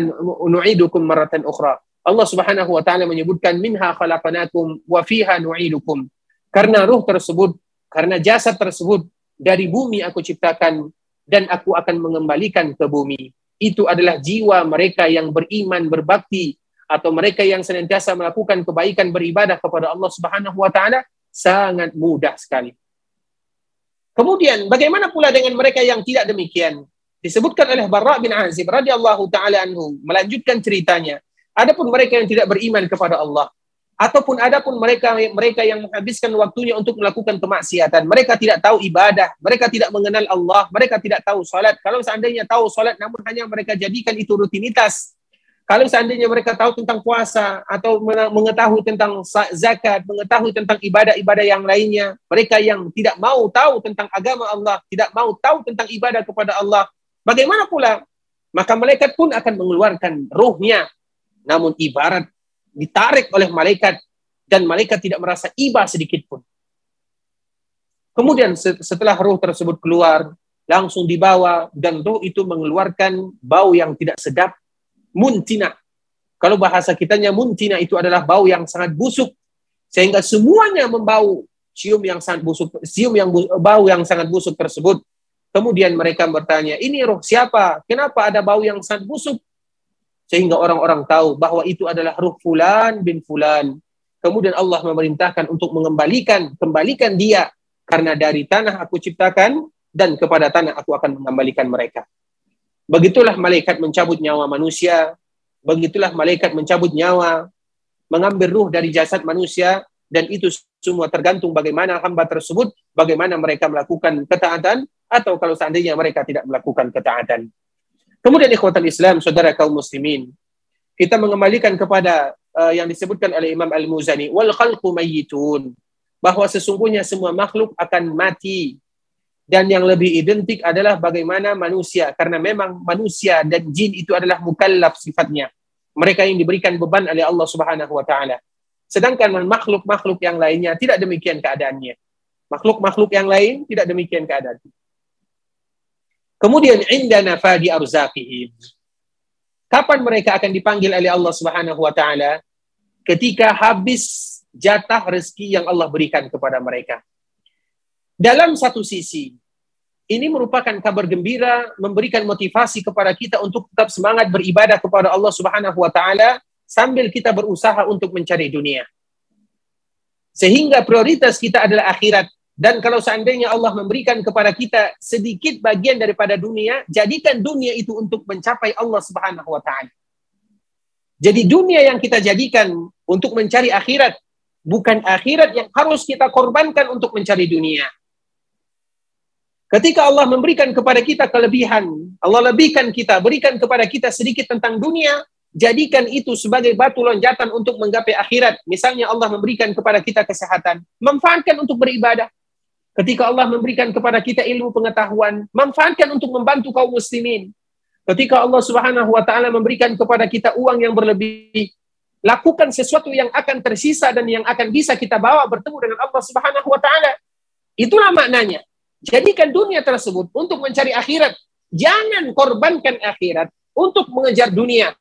nu'idukum maratan ukhra. Allah Subhanahu wa taala menyebutkan minha khalaqanakum wa fiha nu'idukum. Karena ruh tersebut, karena jasad tersebut dari bumi aku ciptakan dan aku akan mengembalikan ke bumi. Itu adalah jiwa mereka yang beriman, berbakti, atau mereka yang senantiasa melakukan kebaikan beribadah kepada Allah Subhanahu wa taala sangat mudah sekali. Kemudian bagaimana pula dengan mereka yang tidak demikian? Disebutkan oleh Barra bin Azib radhiyallahu taala anhu melanjutkan ceritanya. Adapun mereka yang tidak beriman kepada Allah ataupun adapun mereka mereka yang menghabiskan waktunya untuk melakukan kemaksiatan, mereka tidak tahu ibadah, mereka tidak mengenal Allah, mereka tidak tahu salat. Kalau seandainya tahu salat namun hanya mereka jadikan itu rutinitas, kalau seandainya mereka tahu tentang puasa atau mengetahui tentang zakat, mengetahui tentang ibadah-ibadah yang lainnya, mereka yang tidak mau tahu tentang agama Allah, tidak mau tahu tentang ibadah kepada Allah, bagaimana pula? Maka malaikat pun akan mengeluarkan ruhnya. Namun ibarat ditarik oleh malaikat dan malaikat tidak merasa iba sedikit pun. Kemudian setelah ruh tersebut keluar, langsung dibawa dan ruh itu mengeluarkan bau yang tidak sedap muntina. Kalau bahasa kitanya muntina itu adalah bau yang sangat busuk sehingga semuanya membau cium yang sangat busuk, cium yang bu, bau yang sangat busuk tersebut. Kemudian mereka bertanya, ini roh siapa? Kenapa ada bau yang sangat busuk? Sehingga orang-orang tahu bahwa itu adalah roh fulan bin fulan. Kemudian Allah memerintahkan untuk mengembalikan, kembalikan dia. Karena dari tanah aku ciptakan dan kepada tanah aku akan mengembalikan mereka. Begitulah malaikat mencabut nyawa manusia, begitulah malaikat mencabut nyawa, mengambil ruh dari jasad manusia, dan itu semua tergantung bagaimana hamba tersebut, bagaimana mereka melakukan ketaatan, atau kalau seandainya mereka tidak melakukan ketaatan. Kemudian ikhwatal Islam, saudara kaum muslimin, kita mengembalikan kepada uh, yang disebutkan oleh Imam Al-Muzani, wal khalqu mayyitun, bahwa sesungguhnya semua makhluk akan mati dan yang lebih identik adalah bagaimana manusia. Karena memang manusia dan jin itu adalah mukallaf sifatnya. Mereka yang diberikan beban oleh Allah Subhanahu wa taala. Sedangkan makhluk-makhluk yang lainnya tidak demikian keadaannya. Makhluk-makhluk yang lain tidak demikian keadaannya kemudian indana fadi arzaqihim. Kapan mereka akan dipanggil oleh Allah Subhanahu wa taala? Ketika habis jatah rezeki yang Allah berikan kepada mereka dalam satu sisi, ini merupakan kabar gembira, memberikan motivasi kepada kita untuk tetap semangat beribadah kepada Allah Subhanahu wa taala sambil kita berusaha untuk mencari dunia. Sehingga prioritas kita adalah akhirat dan kalau seandainya Allah memberikan kepada kita sedikit bagian daripada dunia, jadikan dunia itu untuk mencapai Allah Subhanahu wa taala. Jadi dunia yang kita jadikan untuk mencari akhirat, bukan akhirat yang harus kita korbankan untuk mencari dunia. Ketika Allah memberikan kepada kita kelebihan, Allah lebihkan kita, berikan kepada kita sedikit tentang dunia, jadikan itu sebagai batu loncatan untuk menggapai akhirat. Misalnya Allah memberikan kepada kita kesehatan, manfaatkan untuk beribadah. Ketika Allah memberikan kepada kita ilmu pengetahuan, manfaatkan untuk membantu kaum muslimin. Ketika Allah Subhanahu wa taala memberikan kepada kita uang yang berlebih, lakukan sesuatu yang akan tersisa dan yang akan bisa kita bawa bertemu dengan Allah Subhanahu wa taala. Itulah maknanya. Jadikan dunia tersebut untuk mencari akhirat. Jangan korbankan akhirat untuk mengejar dunia.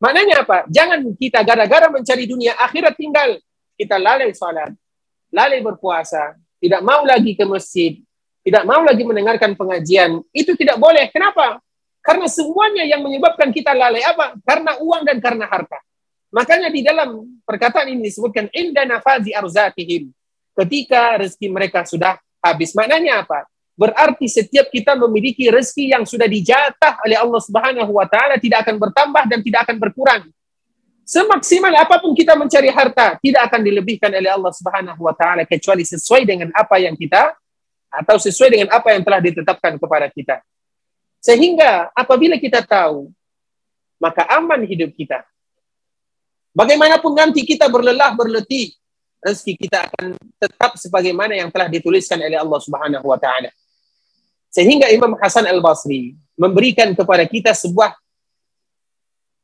Maknanya apa? Jangan kita gara-gara mencari dunia, akhirat tinggal. Kita lalai salat, lalai berpuasa, tidak mau lagi ke masjid, tidak mau lagi mendengarkan pengajian. Itu tidak boleh. Kenapa? Karena semuanya yang menyebabkan kita lalai apa? Karena uang dan karena harta. Makanya di dalam perkataan ini disebutkan inda nafazi arzatihim. Ketika rezeki mereka sudah habis. Maknanya apa? Berarti setiap kita memiliki rezeki yang sudah dijatah oleh Allah Subhanahu wa taala tidak akan bertambah dan tidak akan berkurang. Semaksimal apa pun kita mencari harta, tidak akan dilebihkan oleh Allah Subhanahu wa taala kecuali sesuai dengan apa yang kita atau sesuai dengan apa yang telah ditetapkan kepada kita. Sehingga apabila kita tahu, maka aman hidup kita. Bagaimanapun nanti kita berlelah berletih, rezeki kita akan tetap sebagaimana yang telah dituliskan oleh Allah Subhanahu wa taala. Sehingga Imam Hasan Al-Basri memberikan kepada kita sebuah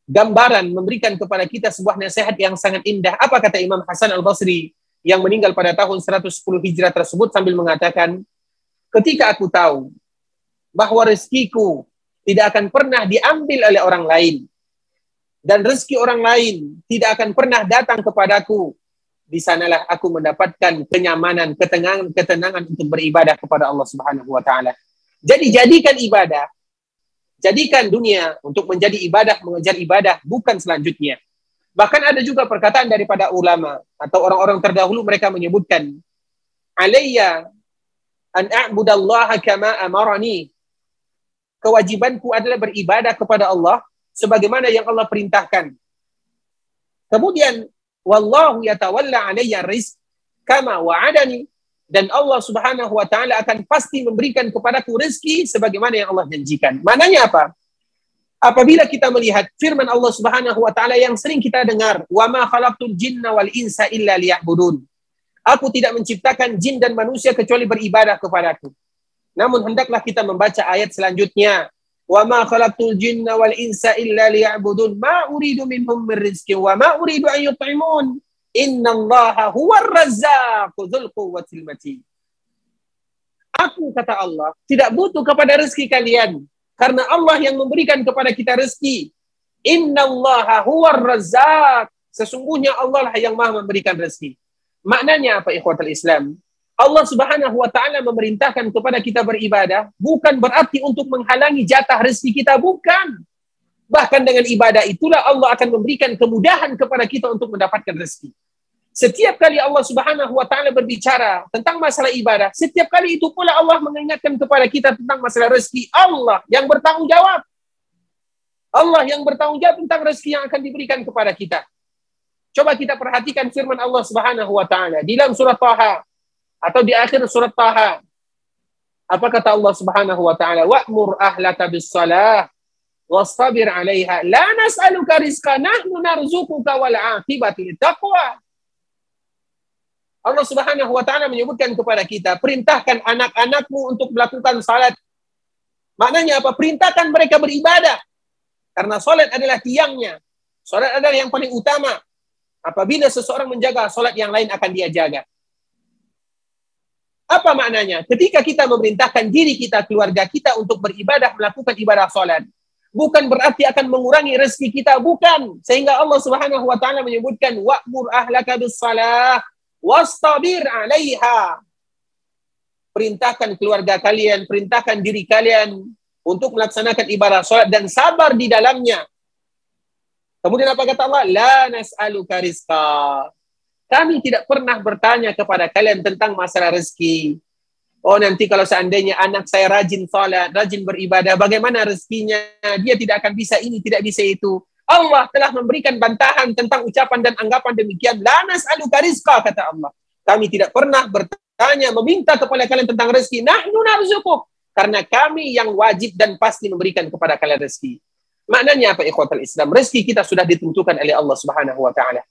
gambaran, memberikan kepada kita sebuah nasihat yang sangat indah. Apa kata Imam Hasan Al-Basri yang meninggal pada tahun 110 Hijrah tersebut sambil mengatakan, ketika aku tahu bahwa rezekiku tidak akan pernah diambil oleh orang lain, dan rezeki orang lain tidak akan pernah datang kepadaku, di sanalah aku mendapatkan kenyamanan, ketenangan, ketenangan untuk beribadah kepada Allah Subhanahu wa taala. Jadi jadikan ibadah, jadikan dunia untuk menjadi ibadah, mengejar ibadah, bukan selanjutnya. Bahkan ada juga perkataan daripada ulama atau orang-orang terdahulu mereka menyebutkan, Alayya an a'budallaha kama amarani. Kewajibanku adalah beribadah kepada Allah sebagaimana yang Allah perintahkan. Kemudian, wallahu yatawalla alayya rizq kama wa'adani dan Allah Subhanahu wa taala akan pasti memberikan kepadaku rezeki sebagaimana yang Allah janjikan. Maknanya apa? Apabila kita melihat firman Allah Subhanahu wa taala yang sering kita dengar, "Wa ma khalaqtul jinna wal insa illa liya'budun." Aku tidak menciptakan jin dan manusia kecuali beribadah kepadaku. Namun hendaklah kita membaca ayat selanjutnya. Wa ma khalaqtul jinna wal insa illa liya'budun. Ma uridu minhum min wa ma uridu an yut'imun. Innallaha huwar razzaqu dzul quwwatil matin. Aku kata Allah tidak butuh kepada rezeki kalian karena Allah yang memberikan kepada kita rezeki. Innallaha huwar razzaq. Sesungguhnya Allah lah yang Maha memberikan rezeki. Maknanya apa ikhwatul Islam? Allah Subhanahu wa taala memerintahkan kepada kita beribadah bukan berarti untuk menghalangi jatah rezeki kita, bukan. Bahkan dengan ibadah itulah Allah akan memberikan kemudahan kepada kita untuk mendapatkan rezeki. Setiap kali Allah Subhanahu wa taala berbicara tentang masalah ibadah, setiap kali itu pula Allah mengingatkan kepada kita tentang masalah rezeki. Allah yang bertanggung jawab. Allah yang bertanggung jawab tentang rezeki yang akan diberikan kepada kita. Coba kita perhatikan firman Allah Subhanahu wa taala di dalam surat Taha atau di akhir surat Taha. Apa kata Allah Subhanahu wa taala? Wa'mur ahlaka bis salah wastabir 'alaiha la nas'aluka rizqan nahnu narzuquka wal 'aqibatu taqwa. Allah Subhanahu wa taala menyebutkan kepada kita, perintahkan anak-anakmu untuk melakukan salat. Maknanya apa? Perintahkan mereka beribadah. Karena salat adalah tiangnya. Salat adalah yang paling utama. Apabila seseorang menjaga salat yang lain akan dia jaga. Apa maknanya? Ketika kita memerintahkan diri kita, keluarga kita untuk beribadah, melakukan ibadah salat, bukan berarti akan mengurangi rezeki kita, bukan. Sehingga Allah Subhanahu wa taala menyebutkan wa'mur ahlaka bis salah wastabir 'alaiha. Perintahkan keluarga kalian, perintahkan diri kalian untuk melaksanakan ibadah salat dan sabar di dalamnya. Kemudian apa kata Allah? La nas'aluka rizqa. Kami tidak pernah bertanya kepada kalian tentang masalah rezeki. Oh nanti kalau seandainya anak saya rajin salat, rajin beribadah, bagaimana rezekinya? Dia tidak akan bisa ini, tidak bisa itu. Allah telah memberikan bantahan tentang ucapan dan anggapan demikian. Lanas alu kariska kata Allah. Kami tidak pernah bertanya, meminta kepada kalian tentang rezeki. Nahnu narzukuk. Karena kami yang wajib dan pasti memberikan kepada kalian rezeki. Maknanya apa ikhwatal Islam? Rezeki kita sudah ditentukan oleh Allah Subhanahu wa taala.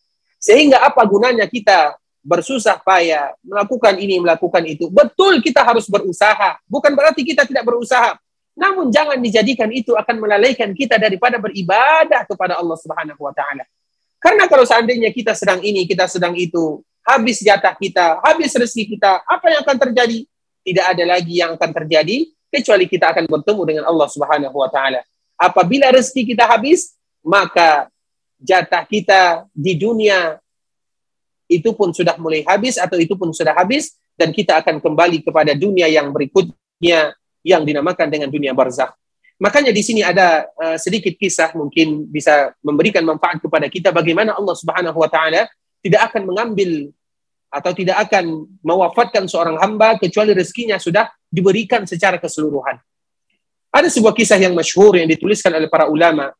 Sehingga apa gunanya kita bersusah payah, melakukan ini, melakukan itu. Betul kita harus berusaha. Bukan berarti kita tidak berusaha. Namun jangan dijadikan itu akan melalaikan kita daripada beribadah kepada Allah Subhanahu wa taala. Karena kalau seandainya kita sedang ini, kita sedang itu, habis jatah kita, habis rezeki kita, apa yang akan terjadi? Tidak ada lagi yang akan terjadi kecuali kita akan bertemu dengan Allah Subhanahu wa taala. Apabila rezeki kita habis, maka jatah kita di dunia itu pun sudah mulai habis atau itu pun sudah habis dan kita akan kembali kepada dunia yang berikutnya yang dinamakan dengan dunia barzakh. Makanya di sini ada uh, sedikit kisah mungkin bisa memberikan manfaat kepada kita bagaimana Allah Subhanahu wa taala tidak akan mengambil atau tidak akan mewafatkan seorang hamba kecuali rezekinya sudah diberikan secara keseluruhan. Ada sebuah kisah yang masyhur yang dituliskan oleh para ulama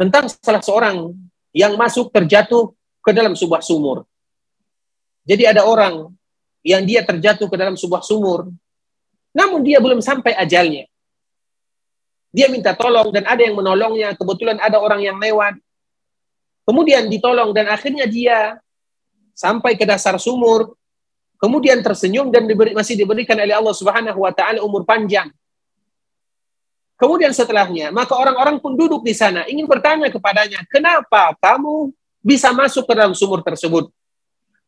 tentang salah seorang yang masuk terjatuh ke dalam sebuah sumur. Jadi ada orang yang dia terjatuh ke dalam sebuah sumur, namun dia belum sampai ajalnya. Dia minta tolong dan ada yang menolongnya. Kebetulan ada orang yang lewat. Kemudian ditolong dan akhirnya dia sampai ke dasar sumur. Kemudian tersenyum dan diberi, masih diberikan oleh Allah Subhanahu wa taala umur panjang. Kemudian setelahnya, maka orang-orang pun duduk di sana ingin bertanya kepadanya, "Kenapa kamu bisa masuk ke dalam sumur tersebut?"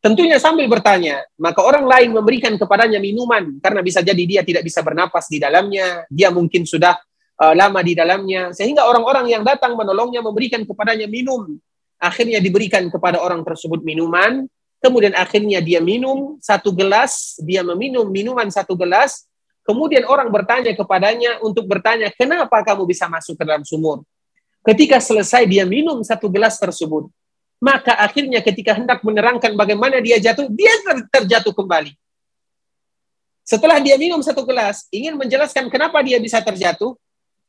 Tentunya sambil bertanya, maka orang lain memberikan kepadanya minuman karena bisa jadi dia tidak bisa bernapas di dalamnya, dia mungkin sudah uh, lama di dalamnya sehingga orang-orang yang datang menolongnya memberikan kepadanya minum akhirnya diberikan kepada orang tersebut minuman kemudian akhirnya dia minum satu gelas dia meminum minuman satu gelas kemudian orang bertanya kepadanya untuk bertanya kenapa kamu bisa masuk ke dalam sumur ketika selesai dia minum satu gelas tersebut maka akhirnya ketika hendak menerangkan bagaimana dia jatuh dia ter terjatuh kembali setelah dia minum satu gelas ingin menjelaskan kenapa dia bisa terjatuh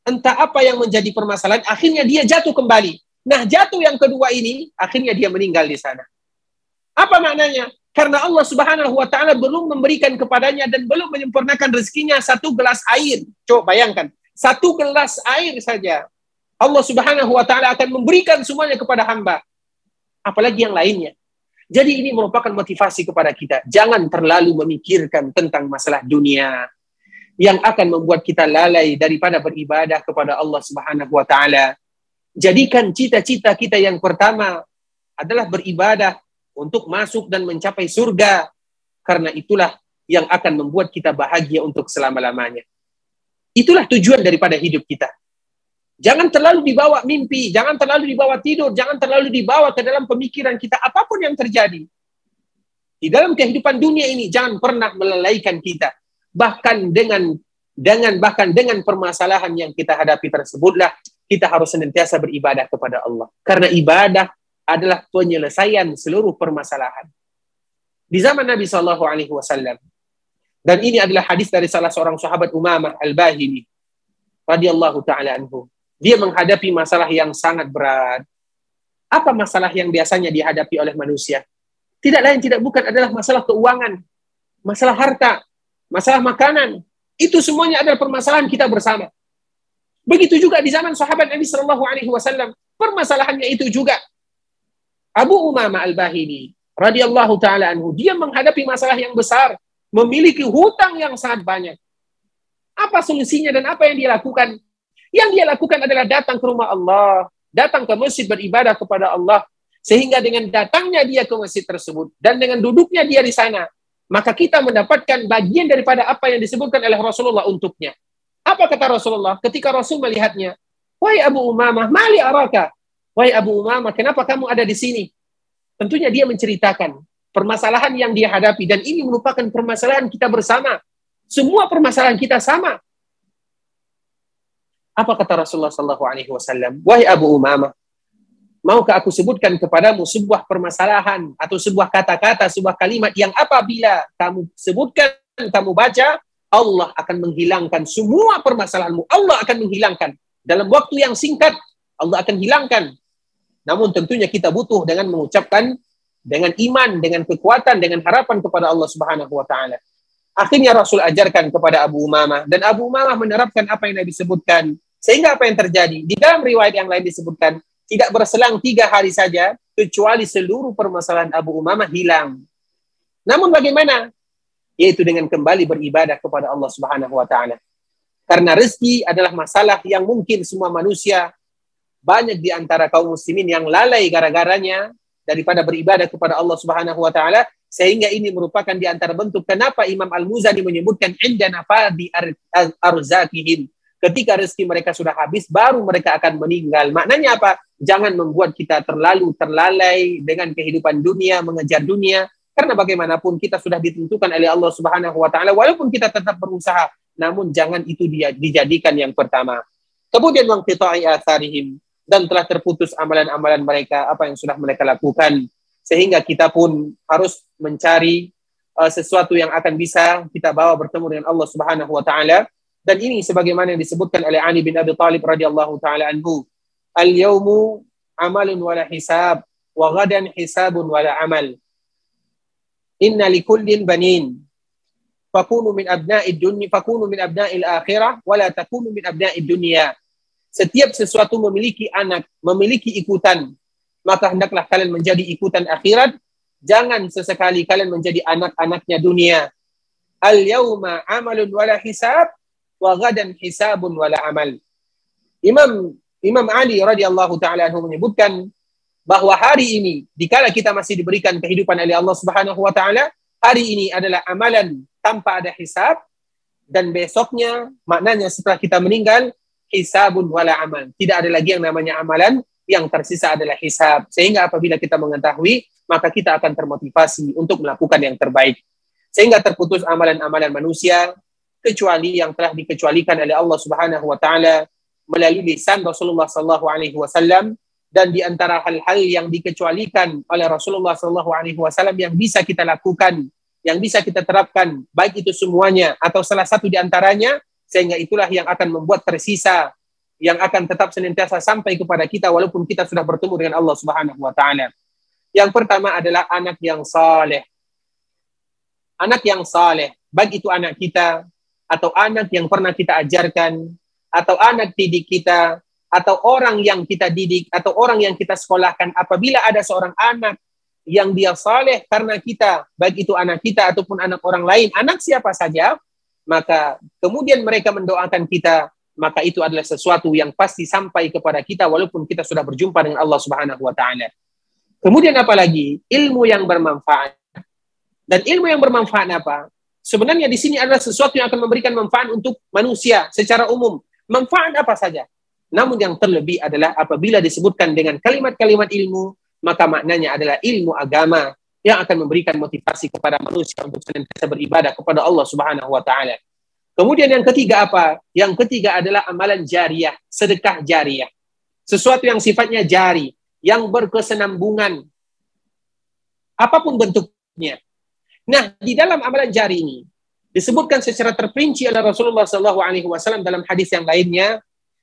entah apa yang menjadi permasalahan, akhirnya dia jatuh kembali. Nah, jatuh yang kedua ini, akhirnya dia meninggal di sana. Apa maknanya? Karena Allah Subhanahu wa taala belum memberikan kepadanya dan belum menyempurnakan rezekinya satu gelas air. Coba bayangkan, satu gelas air saja. Allah Subhanahu wa taala akan memberikan semuanya kepada hamba. Apalagi yang lainnya. Jadi ini merupakan motivasi kepada kita. Jangan terlalu memikirkan tentang masalah dunia, yang akan membuat kita lalai daripada beribadah kepada Allah Subhanahu wa taala. Jadikan cita-cita kita yang pertama adalah beribadah untuk masuk dan mencapai surga karena itulah yang akan membuat kita bahagia untuk selama-lamanya. Itulah tujuan daripada hidup kita. Jangan terlalu dibawa mimpi, jangan terlalu dibawa tidur, jangan terlalu dibawa ke dalam pemikiran kita apa pun yang terjadi. Di dalam kehidupan dunia ini jangan pernah melalaikan kita bahkan dengan dengan bahkan dengan permasalahan yang kita hadapi tersebutlah kita harus senantiasa beribadah kepada Allah karena ibadah adalah penyelesaian seluruh permasalahan. Di zaman Nabi Shallallahu Alaihi Wasallam. Dan ini adalah hadis dari salah seorang sahabat Umamah Al Bahili radhiyallahu taala anhu. Dia menghadapi masalah yang sangat berat. Apa masalah yang biasanya dihadapi oleh manusia? Tidak lain tidak bukan adalah masalah keuangan masalah harta masalah makanan, itu semuanya adalah permasalahan kita bersama. Begitu juga di zaman sahabat Nabi Shallallahu Alaihi Wasallam, permasalahannya itu juga. Abu Umama Al Bahili radhiyallahu taala anhu, dia menghadapi masalah yang besar, memiliki hutang yang sangat banyak. Apa solusinya dan apa yang dia lakukan? Yang dia lakukan adalah datang ke rumah Allah, datang ke masjid beribadah kepada Allah, sehingga dengan datangnya dia ke masjid tersebut dan dengan duduknya dia di sana, maka kita mendapatkan bagian daripada apa yang disebutkan oleh Rasulullah untuknya. Apa kata Rasulullah ketika Rasul melihatnya? Wahai Abu Umamah, mali araka? Wahai Abu Umamah, kenapa kamu ada di sini? Tentunya dia menceritakan permasalahan yang dia hadapi dan ini merupakan permasalahan kita bersama. Semua permasalahan kita sama. Apa kata Rasulullah Sallallahu Alaihi Wasallam? Wahai Abu Umamah, Maukah aku sebutkan kepadamu sebuah permasalahan atau sebuah kata-kata, sebuah kalimat yang apabila kamu sebutkan, kamu baca, Allah akan menghilangkan semua permasalahanmu. Allah akan menghilangkan. Dalam waktu yang singkat, Allah akan hilangkan. Namun tentunya kita butuh dengan mengucapkan dengan iman, dengan kekuatan, dengan harapan kepada Allah Subhanahu wa taala. Akhirnya Rasul ajarkan kepada Abu Umamah dan Abu Umamah menerapkan apa yang Nabi sebutkan. Sehingga apa yang terjadi? Di dalam riwayat yang lain disebutkan, tidak berselang tiga hari saja, kecuali seluruh permasalahan Abu Umamah hilang. Namun bagaimana? Yaitu dengan kembali beribadah kepada Allah Subhanahu wa taala. Karena rezeki adalah masalah yang mungkin semua manusia banyak di antara kaum muslimin yang lalai gara-garanya daripada beribadah kepada Allah Subhanahu wa taala sehingga ini merupakan di antara bentuk kenapa Imam Al-Muzani menyebutkan indana fadi arzakihim ketika rezeki mereka sudah habis baru mereka akan meninggal. Maknanya apa? Jangan membuat kita terlalu terlalai dengan kehidupan dunia, mengejar dunia karena bagaimanapun kita sudah ditentukan oleh Allah Subhanahu wa taala walaupun kita tetap berusaha namun jangan itu dia dijadikan yang pertama. Kemudian wang atharihim dan telah terputus amalan-amalan mereka apa yang sudah mereka lakukan sehingga kita pun harus mencari uh, sesuatu yang akan bisa kita bawa bertemu dengan Allah Subhanahu wa taala dan ini sebagaimana yang disebutkan oleh Ali bin Abi Talib radhiyallahu taala anhu, "Al-yaumu amalun wala hisab, wa ghadan hisabun wala amal. Inna likullin banin, fakunu min abna'i dunya, fakunu min abna'il akhirah, wala takunu min abna'i dunya." Setiap sesuatu memiliki anak, memiliki ikutan, maka hendaklah kalian menjadi ikutan akhirat, jangan sesekali kalian menjadi anak-anaknya dunia. Al-yauma amalun wala hisab, wa gadan hisabun wala amal. Imam Imam Ali radhiyallahu taala anhu menyebutkan bahwa hari ini dikala kita masih diberikan kehidupan oleh Allah Subhanahu wa taala, hari ini adalah amalan tanpa ada hisab dan besoknya maknanya setelah kita meninggal hisabun wala amal. Tidak ada lagi yang namanya amalan, yang tersisa adalah hisab. Sehingga apabila kita mengetahui, maka kita akan termotivasi untuk melakukan yang terbaik. Sehingga terputus amalan-amalan manusia, kecuali yang telah dikecualikan oleh Allah Subhanahu wa taala melalui lisan Rasulullah sallallahu alaihi wasallam dan di antara hal-hal yang dikecualikan oleh Rasulullah sallallahu alaihi wasallam yang bisa kita lakukan, yang bisa kita terapkan baik itu semuanya atau salah satu di antaranya sehingga itulah yang akan membuat tersisa yang akan tetap senantiasa sampai kepada kita walaupun kita sudah bertemu dengan Allah Subhanahu wa taala. Yang pertama adalah anak yang saleh. Anak yang saleh, baik itu anak kita atau anak yang pernah kita ajarkan, atau anak didik kita, atau orang yang kita didik, atau orang yang kita sekolahkan, apabila ada seorang anak yang dia saleh karena kita, baik itu anak kita ataupun anak orang lain, anak siapa saja, maka kemudian mereka mendoakan kita, maka itu adalah sesuatu yang pasti sampai kepada kita walaupun kita sudah berjumpa dengan Allah Subhanahu wa taala. Kemudian apalagi ilmu yang bermanfaat. Dan ilmu yang bermanfaat apa? Sebenarnya di sini adalah sesuatu yang akan memberikan manfaat untuk manusia secara umum. Manfaat apa saja. Namun yang terlebih adalah apabila disebutkan dengan kalimat-kalimat ilmu, maka maknanya adalah ilmu agama yang akan memberikan motivasi kepada manusia untuk senantiasa beribadah kepada Allah Subhanahu wa taala. Kemudian yang ketiga apa? Yang ketiga adalah amalan jariah, sedekah jariah. Sesuatu yang sifatnya jari, yang berkesenambungan. Apa pun bentuknya. Nah, di dalam amalan jari ini disebutkan secara terperinci oleh Rasulullah Shallallahu Alaihi Wasallam dalam hadis yang lainnya,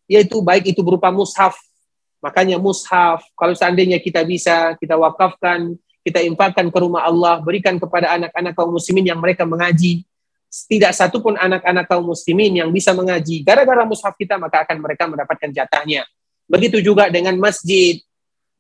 yaitu baik itu berupa mushaf. Makanya mushaf, kalau seandainya kita bisa, kita wakafkan, kita infakkan ke rumah Allah, berikan kepada anak-anak kaum muslimin yang mereka mengaji. Tidak satu pun anak-anak kaum muslimin yang bisa mengaji. Gara-gara mushaf kita, maka akan mereka mendapatkan jatahnya. Begitu juga dengan masjid,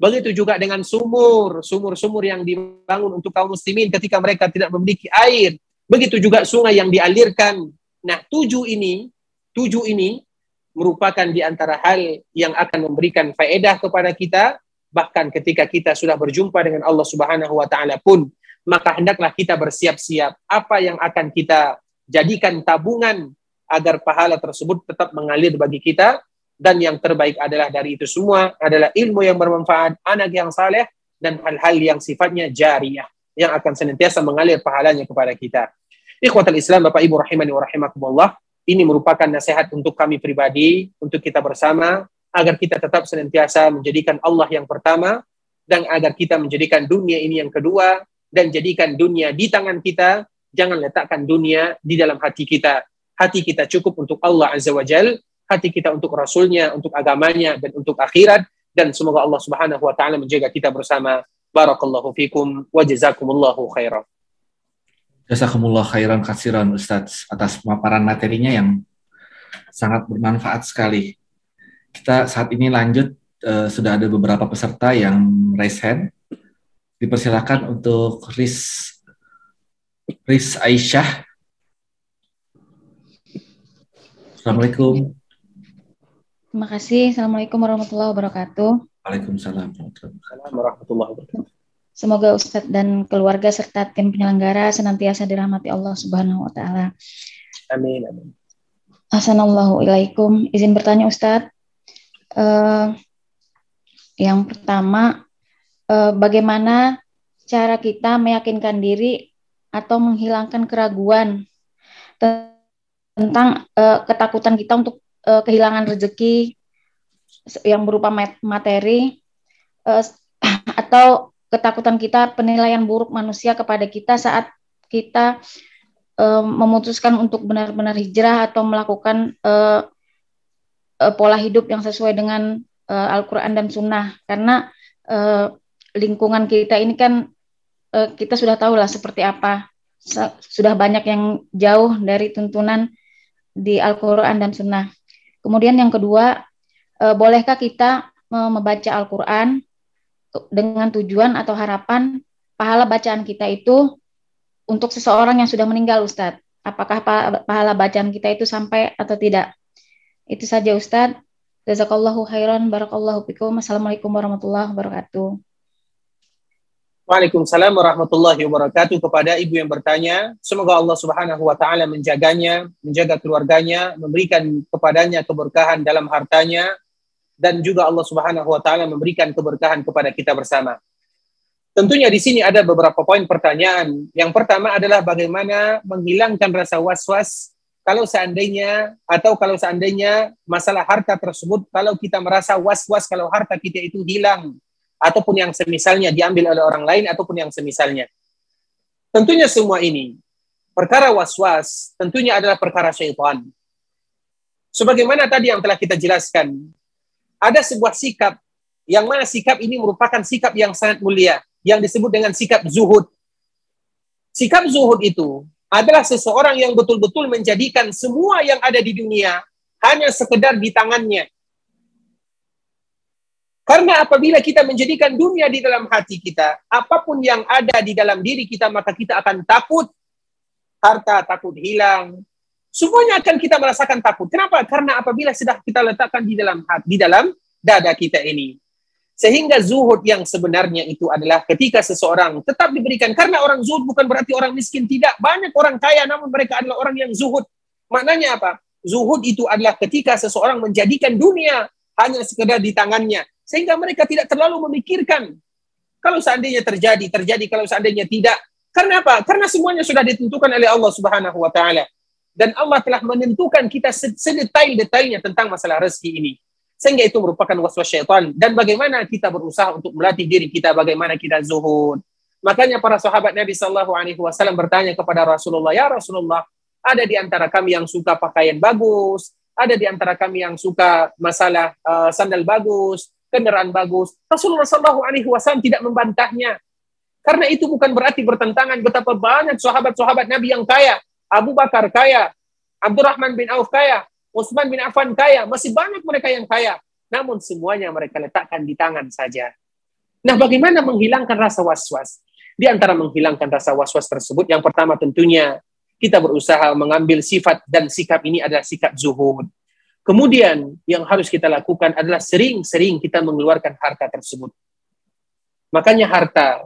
Begitu juga dengan sumur, sumur-sumur yang dibangun untuk kaum muslimin ketika mereka tidak memiliki air. Begitu juga sungai yang dialirkan. Nah, tujuh ini, tujuh ini merupakan di antara hal yang akan memberikan faedah kepada kita bahkan ketika kita sudah berjumpa dengan Allah Subhanahu wa taala pun maka hendaklah kita bersiap-siap apa yang akan kita jadikan tabungan agar pahala tersebut tetap mengalir bagi kita dan yang terbaik adalah dari itu semua adalah ilmu yang bermanfaat, anak yang saleh dan hal-hal yang sifatnya jariah yang akan senantiasa mengalir pahalanya kepada kita. Ikhwatal Islam, Bapak Ibu rahimani wa rahimakumullah, ini merupakan nasihat untuk kami pribadi, untuk kita bersama agar kita tetap senantiasa menjadikan Allah yang pertama dan agar kita menjadikan dunia ini yang kedua dan jadikan dunia di tangan kita, jangan letakkan dunia di dalam hati kita. Hati kita cukup untuk Allah Azza wa Jalla hati kita untuk Rasulnya, untuk agamanya, dan untuk akhirat. Dan semoga Allah subhanahu wa ta'ala menjaga kita bersama. Barakallahu fikum wa jazakumullahu khairan. Jazakumullah khairan kasiran Ustadz atas pemaparan materinya yang sangat bermanfaat sekali. Kita saat ini lanjut uh, sudah ada beberapa peserta yang raise hand Dipersilakan untuk Riz Riz Aisyah. Assalamualaikum. Terima kasih. Assalamualaikum warahmatullahi wabarakatuh. Waalaikumsalam. Assalamualaikum warahmatullahi wabarakatuh. Semoga Ustadz dan keluarga serta tim penyelenggara senantiasa dirahmati Allah Subhanahu wa taala. Amin. amin. Assalamualaikum. Izin bertanya Ustadz. Uh, yang pertama, uh, bagaimana cara kita meyakinkan diri atau menghilangkan keraguan tentang uh, ketakutan kita untuk uh, kehilangan rezeki yang berupa materi uh, atau ketakutan kita penilaian buruk manusia kepada kita saat kita uh, memutuskan untuk benar-benar hijrah atau melakukan uh, uh, pola hidup yang sesuai dengan uh, Al-Quran dan Sunnah karena uh, lingkungan kita ini kan uh, kita sudah tahu lah seperti apa sudah banyak yang jauh dari tuntunan di Al-Quran dan Sunnah. Kemudian yang kedua, uh, bolehkah kita membaca Al-Quran dengan tujuan atau harapan pahala bacaan kita itu untuk seseorang yang sudah meninggal Ustadz. Apakah pahala bacaan kita itu sampai atau tidak? Itu saja Ustadz. Jazakallahu khairan, barakallahu fikum. Assalamualaikum warahmatullahi wabarakatuh. Waalaikumsalam warahmatullahi wabarakatuh kepada ibu yang bertanya. Semoga Allah Subhanahu wa taala menjaganya, menjaga keluarganya, memberikan kepadanya keberkahan dalam hartanya, dan juga Allah Subhanahu wa taala memberikan keberkahan kepada kita bersama. Tentunya di sini ada beberapa poin pertanyaan. Yang pertama adalah bagaimana menghilangkan rasa was-was kalau seandainya atau kalau seandainya masalah harta tersebut kalau kita merasa was-was kalau harta kita itu hilang ataupun yang semisalnya diambil oleh orang lain ataupun yang semisalnya. Tentunya semua ini perkara was-was tentunya adalah perkara syaitan. Sebagaimana tadi yang telah kita jelaskan, ada sebuah sikap yang mana sikap ini merupakan sikap yang sangat mulia yang disebut dengan sikap zuhud. Sikap zuhud itu adalah seseorang yang betul-betul menjadikan semua yang ada di dunia hanya sekedar di tangannya. Karena apabila kita menjadikan dunia di dalam hati kita, apa pun yang ada di dalam diri kita, maka kita akan takut. Harta takut hilang, Semuanya akan kita merasakan takut. Kenapa? Karena apabila sudah kita letakkan di dalam hati, di dalam dada kita ini. Sehingga zuhud yang sebenarnya itu adalah ketika seseorang tetap diberikan. Karena orang zuhud bukan berarti orang miskin. Tidak. Banyak orang kaya namun mereka adalah orang yang zuhud. Maknanya apa? Zuhud itu adalah ketika seseorang menjadikan dunia hanya sekedar di tangannya. Sehingga mereka tidak terlalu memikirkan. Kalau seandainya terjadi, terjadi. Kalau seandainya tidak. Karena apa? Karena semuanya sudah ditentukan oleh Allah Subhanahu wa taala dan Allah telah menentukan kita sedetail-detailnya tentang masalah rezeki ini. Sehingga itu merupakan waswas syaitan. Dan bagaimana kita berusaha untuk melatih diri kita, bagaimana kita zuhud. Makanya para sahabat Nabi Shallallahu Alaihi Wasallam bertanya kepada Rasulullah, ya Rasulullah, ada di antara kami yang suka pakaian bagus, ada di antara kami yang suka masalah uh, sandal bagus, kendaraan bagus. Rasulullah Shallallahu Alaihi Wasallam tidak membantahnya, karena itu bukan berarti bertentangan betapa banyak sahabat-sahabat Nabi yang kaya, Abu Bakar kaya, Abdurrahman bin Auf kaya, Utsman bin Affan kaya, masih banyak mereka yang kaya. Namun semuanya mereka letakkan di tangan saja. Nah, bagaimana menghilangkan rasa was-was? Di antara menghilangkan rasa was-was tersebut, yang pertama tentunya kita berusaha mengambil sifat dan sikap ini adalah sikap zuhud. Kemudian yang harus kita lakukan adalah sering-sering kita mengeluarkan harta tersebut. Makanya harta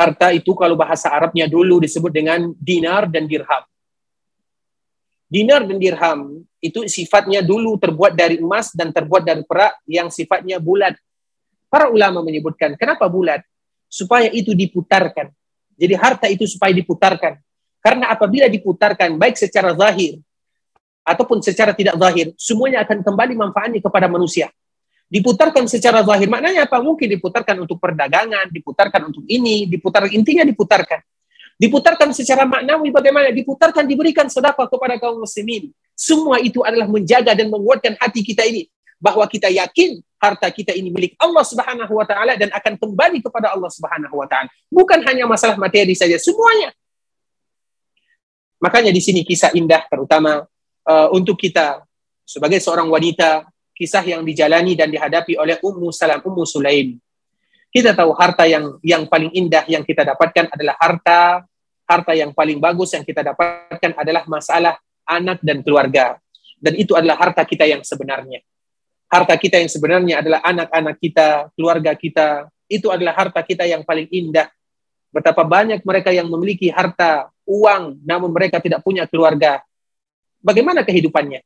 Harta itu kalau bahasa Arabnya dulu disebut dengan dinar dan dirham. Dinar dan dirham itu sifatnya dulu terbuat dari emas dan terbuat dari perak yang sifatnya bulat. Para ulama menyebutkan, kenapa bulat? Supaya itu diputarkan. Jadi harta itu supaya diputarkan. Karena apabila diputarkan baik secara zahir ataupun secara tidak zahir, semuanya akan kembali manfaatnya kepada manusia diputarkan secara zahir. Maknanya apa? Mungkin diputarkan untuk perdagangan, diputarkan untuk ini, diputar intinya diputarkan. Diputarkan secara maknawi bagaimana? Diputarkan diberikan sedekah kepada kaum muslimin. Semua itu adalah menjaga dan menguatkan hati kita ini bahwa kita yakin harta kita ini milik Allah Subhanahu wa taala dan akan kembali kepada Allah Subhanahu wa taala. Bukan hanya masalah materi saja, semuanya. Makanya di sini kisah indah terutama uh, untuk kita sebagai seorang wanita kisah yang dijalani dan dihadapi oleh Ummu Salam, Ummu Sulaim. Kita tahu harta yang yang paling indah yang kita dapatkan adalah harta harta yang paling bagus yang kita dapatkan adalah masalah anak dan keluarga. Dan itu adalah harta kita yang sebenarnya. Harta kita yang sebenarnya adalah anak-anak kita, keluarga kita. Itu adalah harta kita yang paling indah. Betapa banyak mereka yang memiliki harta, uang, namun mereka tidak punya keluarga. Bagaimana kehidupannya?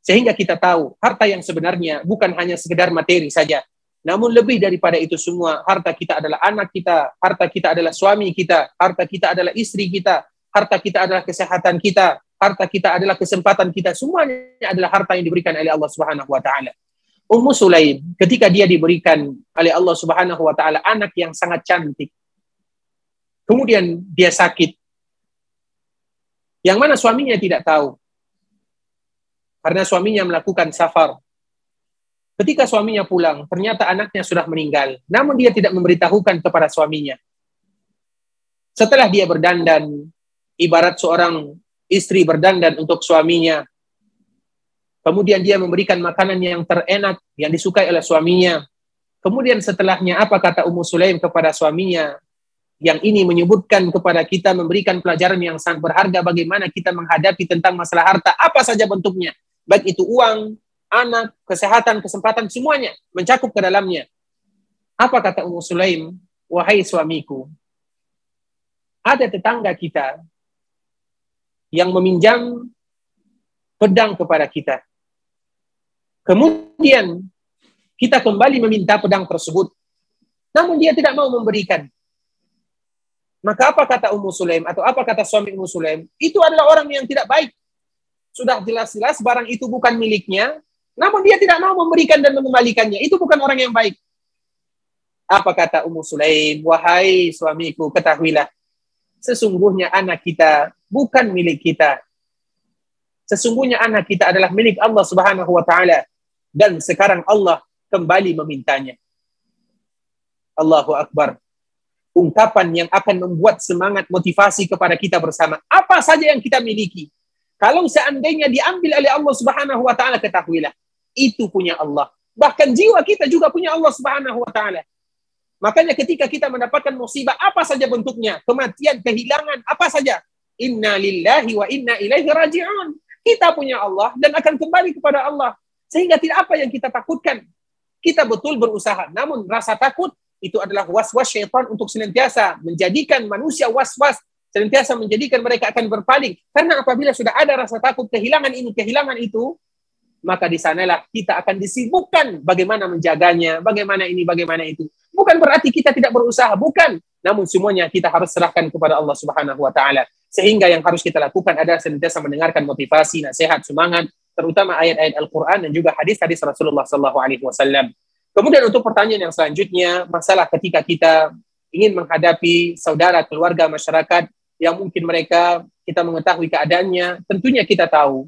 Sehingga kita tahu harta yang sebenarnya bukan hanya sekedar materi saja, namun lebih daripada itu semua, harta kita adalah anak kita, harta kita adalah suami kita, harta kita adalah istri kita, harta kita adalah kesehatan kita, harta kita adalah kesempatan kita. Semuanya adalah harta yang diberikan oleh Allah Subhanahu wa taala. Ummu Sulaim ketika dia diberikan oleh Allah Subhanahu wa taala anak yang sangat cantik. Kemudian dia sakit. Yang mana suaminya tidak tahu. Karena suaminya melakukan safar Ketika suaminya pulang, ternyata anaknya sudah meninggal. Namun dia tidak memberitahukan kepada suaminya. Setelah dia berdandan, ibarat seorang istri berdandan untuk suaminya. Kemudian dia memberikan makanan yang terenak, yang disukai oleh suaminya. Kemudian setelahnya apa kata Ummu Sulaim kepada suaminya? Yang ini menyebutkan kepada kita memberikan pelajaran yang sangat berharga bagaimana kita menghadapi tentang masalah harta, apa saja bentuknya. Baik itu uang, anak, kesehatan, kesempatan, semuanya mencakup ke dalamnya. Apa kata Ummu Sulaim? Wahai suamiku, ada tetangga kita yang meminjam pedang kepada kita. Kemudian kita kembali meminta pedang tersebut. Namun dia tidak mau memberikan. Maka apa kata Ummu Sulaim atau apa kata suami Ummu Sulaim? Itu adalah orang yang tidak baik. Sudah jelas-jelas barang itu bukan miliknya, namun dia tidak mau memberikan dan mengembalikannya. Itu bukan orang yang baik. Apa kata Ummu Sulaim? Wahai suamiku, ketahuilah. Sesungguhnya anak kita bukan milik kita. Sesungguhnya anak kita adalah milik Allah Subhanahu wa taala dan sekarang Allah kembali memintanya. Allahu akbar. Ungkapan yang akan membuat semangat motivasi kepada kita bersama. Apa saja yang kita miliki, kalau seandainya diambil oleh Allah Subhanahu wa taala ketahuilah itu punya Allah. Bahkan jiwa kita juga punya Allah Subhanahu wa taala. Makanya ketika kita mendapatkan musibah apa saja bentuknya, kematian, kehilangan, apa saja, inna lillahi wa inna ilaihi raji'un. Kita punya Allah dan akan kembali kepada Allah. Sehingga tidak apa yang kita takutkan. Kita betul berusaha. Namun rasa takut itu adalah was-was syaitan untuk senantiasa menjadikan manusia was-was senantiasa menjadikan mereka akan berpaling. Karena apabila sudah ada rasa takut kehilangan ini, kehilangan itu, maka di sanalah kita akan disibukkan bagaimana menjaganya, bagaimana ini, bagaimana itu. Bukan berarti kita tidak berusaha, bukan. Namun semuanya kita harus serahkan kepada Allah Subhanahu wa taala. Sehingga yang harus kita lakukan adalah senantiasa mendengarkan motivasi, nasihat, semangat, terutama ayat-ayat Al-Qur'an dan juga hadis-hadis Rasulullah sallallahu alaihi wasallam. Kemudian untuk pertanyaan yang selanjutnya, masalah ketika kita ingin menghadapi saudara, keluarga, masyarakat yang mungkin mereka kita mengetahui keadaannya, tentunya kita tahu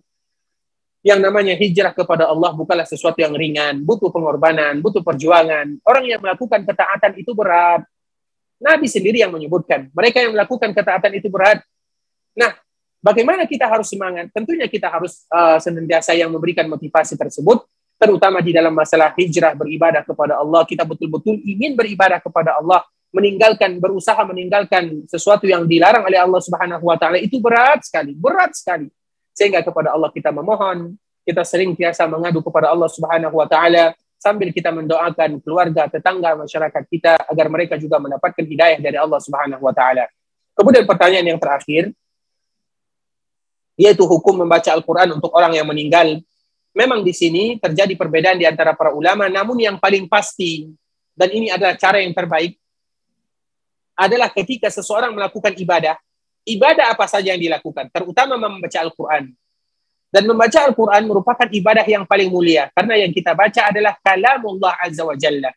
yang namanya hijrah kepada Allah bukanlah sesuatu yang ringan, butuh pengorbanan, butuh perjuangan. Orang yang melakukan ketaatan itu berat. Nabi sendiri yang menyebutkan, mereka yang melakukan ketaatan itu berat. Nah, bagaimana kita harus semangat? Tentunya kita harus uh, senantiasa yang memberikan motivasi tersebut, terutama di dalam masalah hijrah beribadah kepada Allah. Kita betul-betul ingin beribadah kepada Allah, meninggalkan berusaha meninggalkan sesuatu yang dilarang oleh Allah Subhanahu wa taala itu berat sekali, berat sekali. Sehingga kepada Allah kita memohon, kita sering biasa mengadu kepada Allah Subhanahu wa taala sambil kita mendoakan keluarga, tetangga, masyarakat kita agar mereka juga mendapatkan hidayah dari Allah Subhanahu wa taala. Kemudian pertanyaan yang terakhir yaitu hukum membaca Al-Qur'an untuk orang yang meninggal. Memang di sini terjadi perbedaan di antara para ulama, namun yang paling pasti dan ini adalah cara yang terbaik adalah ketika seseorang melakukan ibadah ibadah apa saja yang dilakukan, terutama membaca Al-Quran. Dan membaca Al-Quran merupakan ibadah yang paling mulia, karena yang kita baca adalah kalamullah azza wa jalla.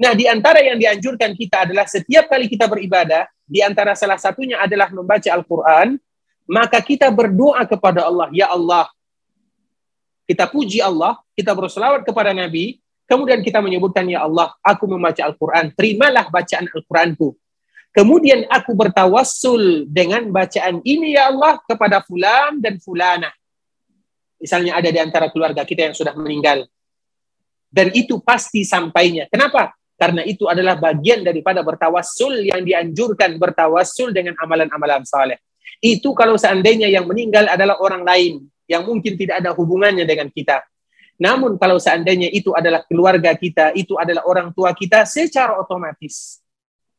Nah, di antara yang dianjurkan kita adalah setiap kali kita beribadah, di antara salah satunya adalah membaca Al-Quran, maka kita berdoa kepada Allah, Ya Allah, kita puji Allah, kita berselawat kepada Nabi, kemudian kita menyebutkan, Ya Allah, aku membaca Al-Quran, terimalah bacaan Al-Quranku. Kemudian aku bertawassul dengan bacaan ini ya Allah kepada fulan dan fulana. Misalnya ada di antara keluarga kita yang sudah meninggal. Dan itu pasti sampainya. Kenapa? Karena itu adalah bagian daripada bertawassul yang dianjurkan bertawassul dengan amalan-amalan saleh. Itu kalau seandainya yang meninggal adalah orang lain yang mungkin tidak ada hubungannya dengan kita. Namun kalau seandainya itu adalah keluarga kita, itu adalah orang tua kita secara otomatis.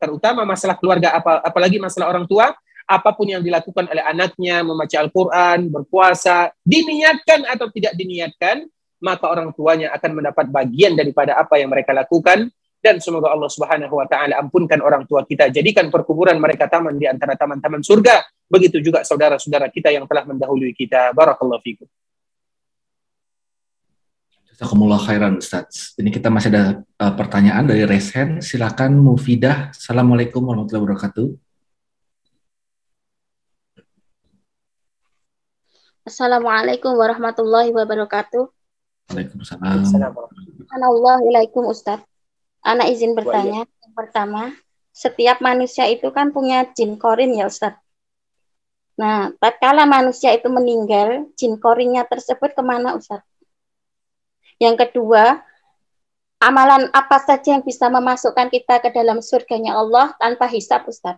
Terutama masalah keluarga apa apalagi masalah orang tua, apa pun yang dilakukan oleh anaknya membaca Al-Qur'an, berpuasa, diniatkan atau tidak diniatkan, maka orang tuanya akan mendapat bagian daripada apa yang mereka lakukan. Dan semoga Allah Subhanahu wa taala ampunkan orang tua kita jadikan perkuburan mereka taman di antara taman-taman surga. Begitu juga saudara-saudara kita yang telah mendahului kita. Barakallahu fikum Jazakumullah khairan Ustaz. Ini kita masih ada uh, pertanyaan dari Resen. Silakan Mufidah. Assalamualaikum warahmatullahi wabarakatuh. Assalamualaikum warahmatullahi wabarakatuh. Waalaikumsalam. Assalamualaikum Ustaz. Anak izin bertanya. Yang pertama, setiap manusia itu kan punya jin korin ya Ustaz. Nah, tatkala manusia itu meninggal, jin korinnya tersebut ke mana Ustaz? Yang kedua, amalan apa saja yang bisa memasukkan kita ke dalam surganya Allah tanpa hisap Ustaz?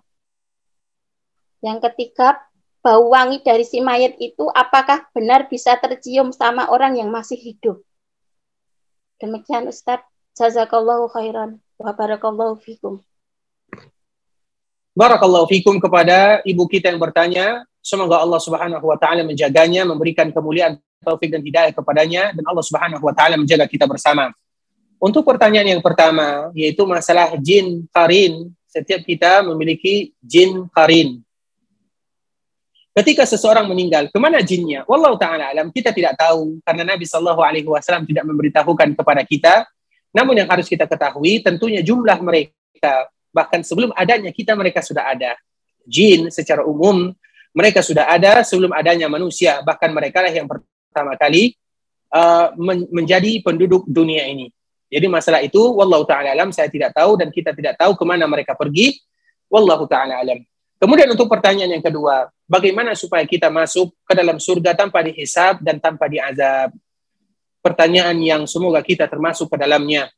Yang ketiga, bau wangi dari si mayat itu apakah benar bisa tercium sama orang yang masih hidup? Demikian Ustaz. Jazakallahu khairan wa barakallahu fikum. Barakallahu fikum kepada ibu kita yang bertanya. Semoga Allah Subhanahu wa taala menjaganya, memberikan kemuliaan, taufik dan hidayah kepadanya dan Allah Subhanahu wa taala menjaga kita bersama. Untuk pertanyaan yang pertama yaitu masalah jin karin. Setiap kita memiliki jin karin. Ketika seseorang meninggal, ke mana jinnya? Wallahu taala alam, kita tidak tahu karena Nabi sallallahu alaihi wasallam tidak memberitahukan kepada kita namun yang harus kita ketahui tentunya jumlah mereka bahkan sebelum adanya kita mereka sudah ada. Jin secara umum mereka sudah ada sebelum adanya manusia bahkan mereka lah yang pertama kali uh, men menjadi penduduk dunia ini. Jadi masalah itu wallahu taala alam saya tidak tahu dan kita tidak tahu ke mana mereka pergi. Wallahu taala alam. Kemudian untuk pertanyaan yang kedua, bagaimana supaya kita masuk ke dalam surga tanpa dihisab dan tanpa diazab? pertanyaan yang semoga kita termasuk ke dalamnya.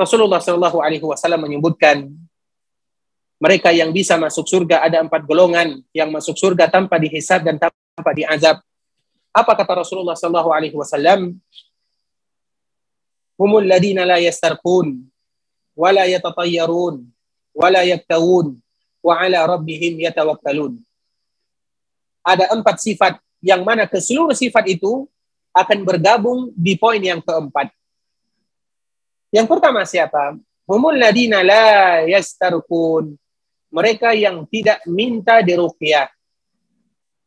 Rasulullah Shallallahu Alaihi Wasallam menyebutkan mereka yang bisa masuk surga ada empat golongan yang masuk surga tanpa dihisab dan tanpa diazab. Apa kata Rasulullah Shallallahu Alaihi Wasallam? Humul ladina la yastarqun, wa la yatatayyarun, wa la yaktawun, wa ala rabbihim yatawakkalun. Ada empat sifat yang mana ke seluruh sifat itu akan bergabung di poin yang keempat. Yang pertama siapa? Humul ladina la yastarkun. Mereka yang tidak minta diruqyah.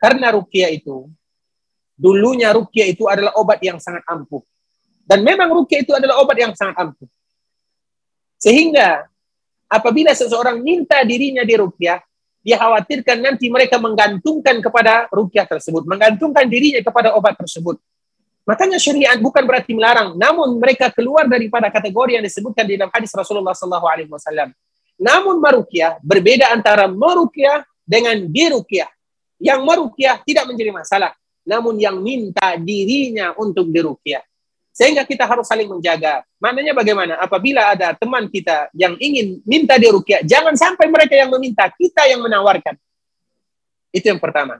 Karena ruqyah itu, dulunya ruqyah itu adalah obat yang sangat ampuh. Dan memang ruqyah itu adalah obat yang sangat ampuh. Sehingga apabila seseorang minta dirinya diruqyah, dia khawatirkan nanti mereka menggantungkan kepada ruqyah tersebut, menggantungkan dirinya kepada obat tersebut. Makanya syariat bukan berarti melarang, namun mereka keluar daripada kategori yang disebutkan di dalam hadis Rasulullah Wasallam. Namun merukyah berbeda antara merukyah dengan dirukyah. Yang merukyah tidak menjadi masalah, namun yang minta dirinya untuk dirukyah. Sehingga kita harus saling menjaga. Maknanya bagaimana? Apabila ada teman kita yang ingin minta dirukyah, jangan sampai mereka yang meminta, kita yang menawarkan. Itu yang pertama.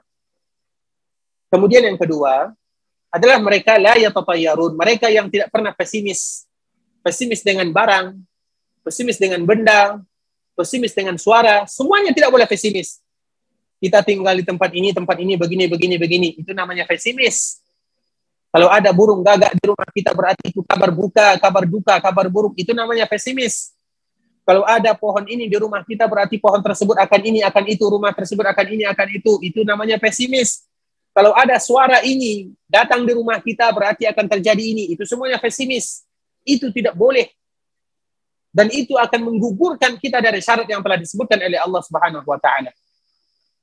Kemudian yang kedua, adalah mereka la yatatayyarun, mereka yang tidak pernah pesimis. Pesimis dengan barang, pesimis dengan benda, pesimis dengan suara, semuanya tidak boleh pesimis. Kita tinggal di tempat ini, tempat ini, begini, begini, begini. Itu namanya pesimis. Kalau ada burung gagak di rumah kita berarti itu kabar buka, kabar duka, kabar buruk. Itu namanya pesimis. Kalau ada pohon ini di rumah kita berarti pohon tersebut akan ini, akan itu, rumah tersebut akan ini, akan itu. Itu namanya pesimis. Kalau ada suara ini datang di rumah kita berarti akan terjadi ini. Itu semuanya pesimis. Itu tidak boleh. Dan itu akan menggugurkan kita dari syarat yang telah disebutkan oleh Allah Subhanahu wa taala.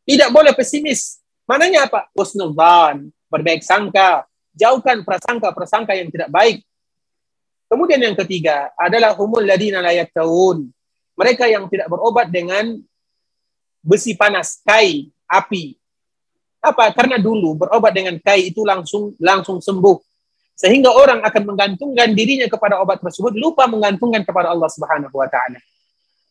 Tidak boleh pesimis. Mananya apa? Husnudzan, berbaik sangka, jauhkan prasangka-prasangka yang tidak baik. Kemudian yang ketiga adalah humul ladina la yaktawun. Mereka yang tidak berobat dengan besi panas, kai, api, apa? Karena dulu berobat dengan kai itu langsung langsung sembuh. Sehingga orang akan menggantungkan dirinya kepada obat tersebut, lupa menggantungkan kepada Allah Subhanahu wa taala.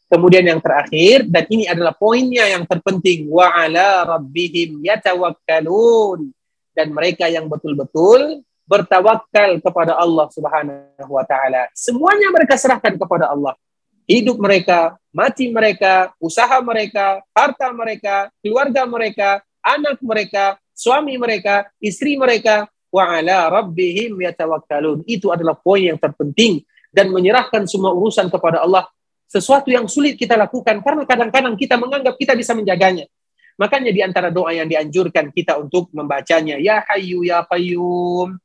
Kemudian yang terakhir dan ini adalah poinnya yang terpenting wa ala rabbihim yatawakkalun dan mereka yang betul-betul bertawakal kepada Allah Subhanahu wa taala. Semuanya mereka serahkan kepada Allah. Hidup mereka, mati mereka, usaha mereka, harta mereka, keluarga mereka, anak mereka, suami mereka, istri mereka, wa ala rabbihim yatawakkalun. Itu adalah poin yang terpenting dan menyerahkan semua urusan kepada Allah. Sesuatu yang sulit kita lakukan karena kadang-kadang kita menganggap kita bisa menjaganya. Makanya di antara doa yang dianjurkan kita untuk membacanya, Ya Hayyu Ya Qayyum,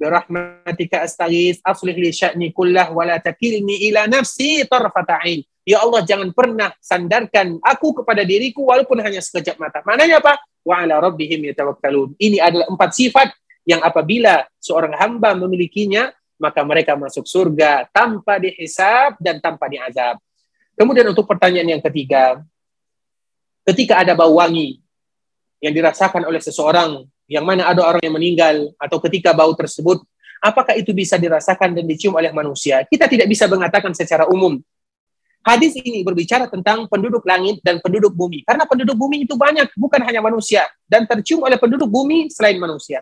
birahmatika astaghis aslih li sya'ni kullah wa la takilni ila nafsi tarfata ain. Ya Allah jangan pernah sandarkan aku kepada diriku walaupun hanya sekejap mata. Maknanya apa? Wa ala rabbihim yatawakkalun. Ini adalah empat sifat yang apabila seorang hamba memilikinya maka mereka masuk surga tanpa dihisab dan tanpa diazab. Kemudian untuk pertanyaan yang ketiga, ketika ada bau wangi yang dirasakan oleh seseorang yang mana ada orang yang meninggal atau ketika bau tersebut, apakah itu bisa dirasakan dan dicium oleh manusia? Kita tidak bisa mengatakan secara umum. Hadis ini berbicara tentang penduduk langit dan penduduk bumi. Karena penduduk bumi itu banyak, bukan hanya manusia. Dan tercium oleh penduduk bumi selain manusia.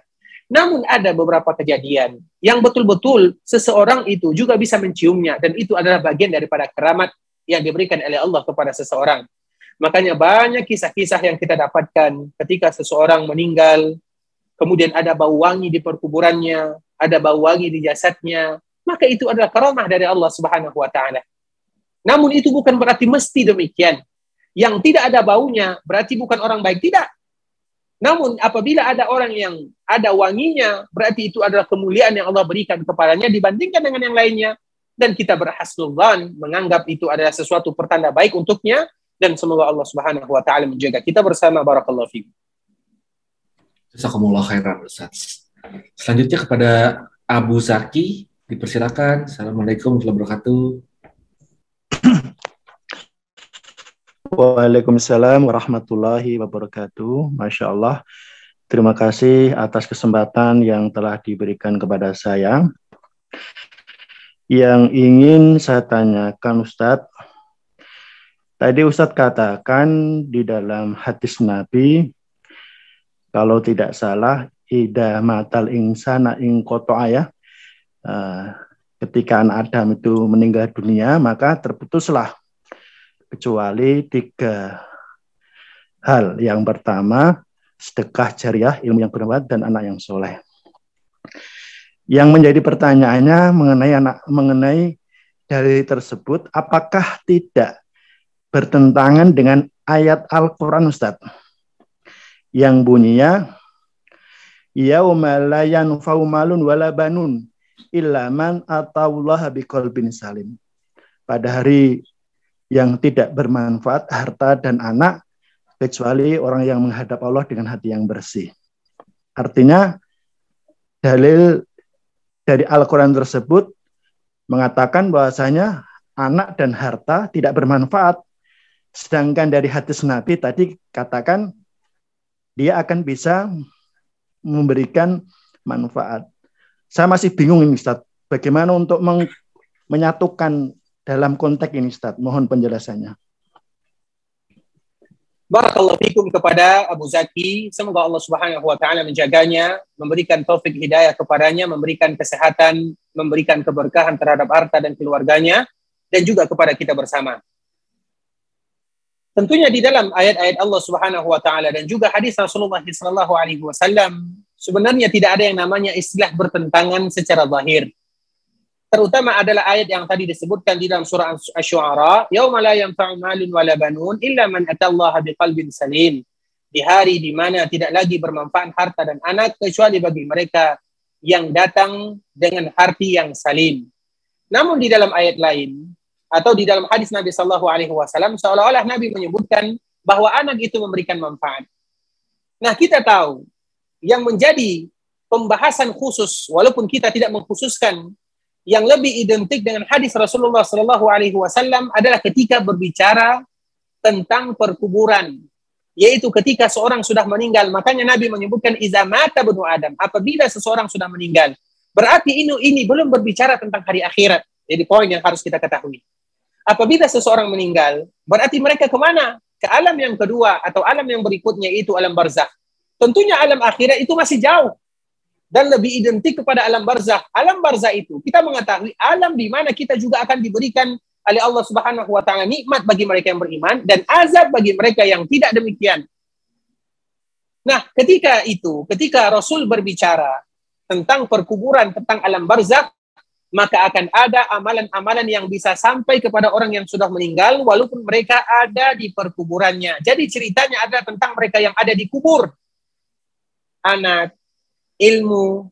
Namun ada beberapa kejadian yang betul-betul seseorang itu juga bisa menciumnya. Dan itu adalah bagian daripada keramat yang diberikan oleh Allah kepada seseorang. Makanya banyak kisah-kisah yang kita dapatkan ketika seseorang meninggal, kemudian ada bau wangi di perkuburannya, ada bau wangi di jasadnya, maka itu adalah karamah dari Allah Subhanahu wa taala. Namun itu bukan berarti mesti demikian. Yang tidak ada baunya berarti bukan orang baik tidak. Namun apabila ada orang yang ada wanginya, berarti itu adalah kemuliaan yang Allah berikan kepadanya dibandingkan dengan yang lainnya. Dan kita berhasnullan menganggap itu adalah sesuatu pertanda baik untuknya. Dan semoga Allah subhanahu wa ta'ala menjaga kita bersama. Barakallahu fikum. Jazakumullah khairan Ustaz. Selanjutnya kepada Abu Zaki, dipersilakan. Assalamualaikum warahmatullahi wabarakatuh. Waalaikumsalam warahmatullahi wabarakatuh. Masya Allah. Terima kasih atas kesempatan yang telah diberikan kepada saya. Yang ingin saya tanyakan Ustadz, tadi Ustadz katakan di dalam hadis Nabi kalau tidak salah ida matal insana ing ayah uh, ketika anak Adam itu meninggal dunia maka terputuslah kecuali tiga hal. Yang pertama sedekah jariah ilmu yang bermanfaat dan anak yang soleh. Yang menjadi pertanyaannya mengenai anak mengenai dari tersebut apakah tidak bertentangan dengan ayat Al-Quran Ustadz yang bunyinya yauma la yanfa'u malun wala banun illa man ataullah biqalbin salim. Pada hari yang tidak bermanfaat harta dan anak kecuali orang yang menghadap Allah dengan hati yang bersih. Artinya dalil dari Al-Qur'an tersebut mengatakan bahwasanya anak dan harta tidak bermanfaat. Sedangkan dari hadis Nabi tadi katakan dia akan bisa memberikan manfaat. Saya masih bingung ini Ustaz, bagaimana untuk menyatukan dalam konteks ini Ustaz. Mohon penjelasannya. Barakallahu fikum kepada Abu Zaki. Semoga Allah Subhanahu wa taala menjaganya, memberikan taufik hidayah kepadanya, memberikan kesehatan, memberikan keberkahan terhadap harta dan keluarganya dan juga kepada kita bersama. Tentunya di dalam ayat-ayat Allah Subhanahu wa taala dan juga hadis Rasulullah sallallahu alaihi wasallam sebenarnya tidak ada yang namanya istilah bertentangan secara zahir. Terutama adalah ayat yang tadi disebutkan di dalam surah Asy-Syu'ara, "Yauma la yanfa'u malun wala banun illa man atallaha biqalbin salim." Di hari di mana tidak lagi bermanfaat harta dan anak kecuali bagi mereka yang datang dengan hati yang salim. Namun di dalam ayat lain atau di dalam hadis Nabi Shallallahu Alaihi Wasallam seolah-olah Nabi menyebutkan bahwa anak itu memberikan manfaat. Nah kita tahu yang menjadi pembahasan khusus walaupun kita tidak mengkhususkan yang lebih identik dengan hadis Rasulullah Shallallahu Alaihi Wasallam adalah ketika berbicara tentang perkuburan yaitu ketika seorang sudah meninggal makanya Nabi menyebutkan izamata benu Adam apabila seseorang sudah meninggal Berarti ini ini belum berbicara tentang hari akhirat. Jadi poin yang harus kita ketahui. Apabila seseorang meninggal, berarti mereka ke mana? Ke alam yang kedua atau alam yang berikutnya itu alam barzakh. Tentunya alam akhirat itu masih jauh dan lebih identik kepada alam barzakh. Alam barzakh itu kita mengetahui alam di mana kita juga akan diberikan oleh Allah Subhanahu wa taala nikmat bagi mereka yang beriman dan azab bagi mereka yang tidak demikian. Nah, ketika itu, ketika Rasul berbicara tentang perkuburan, tentang alam barzakh, maka akan ada amalan-amalan yang bisa sampai kepada orang yang sudah meninggal walaupun mereka ada di perkuburannya. Jadi ceritanya adalah tentang mereka yang ada di kubur. Anak, ilmu,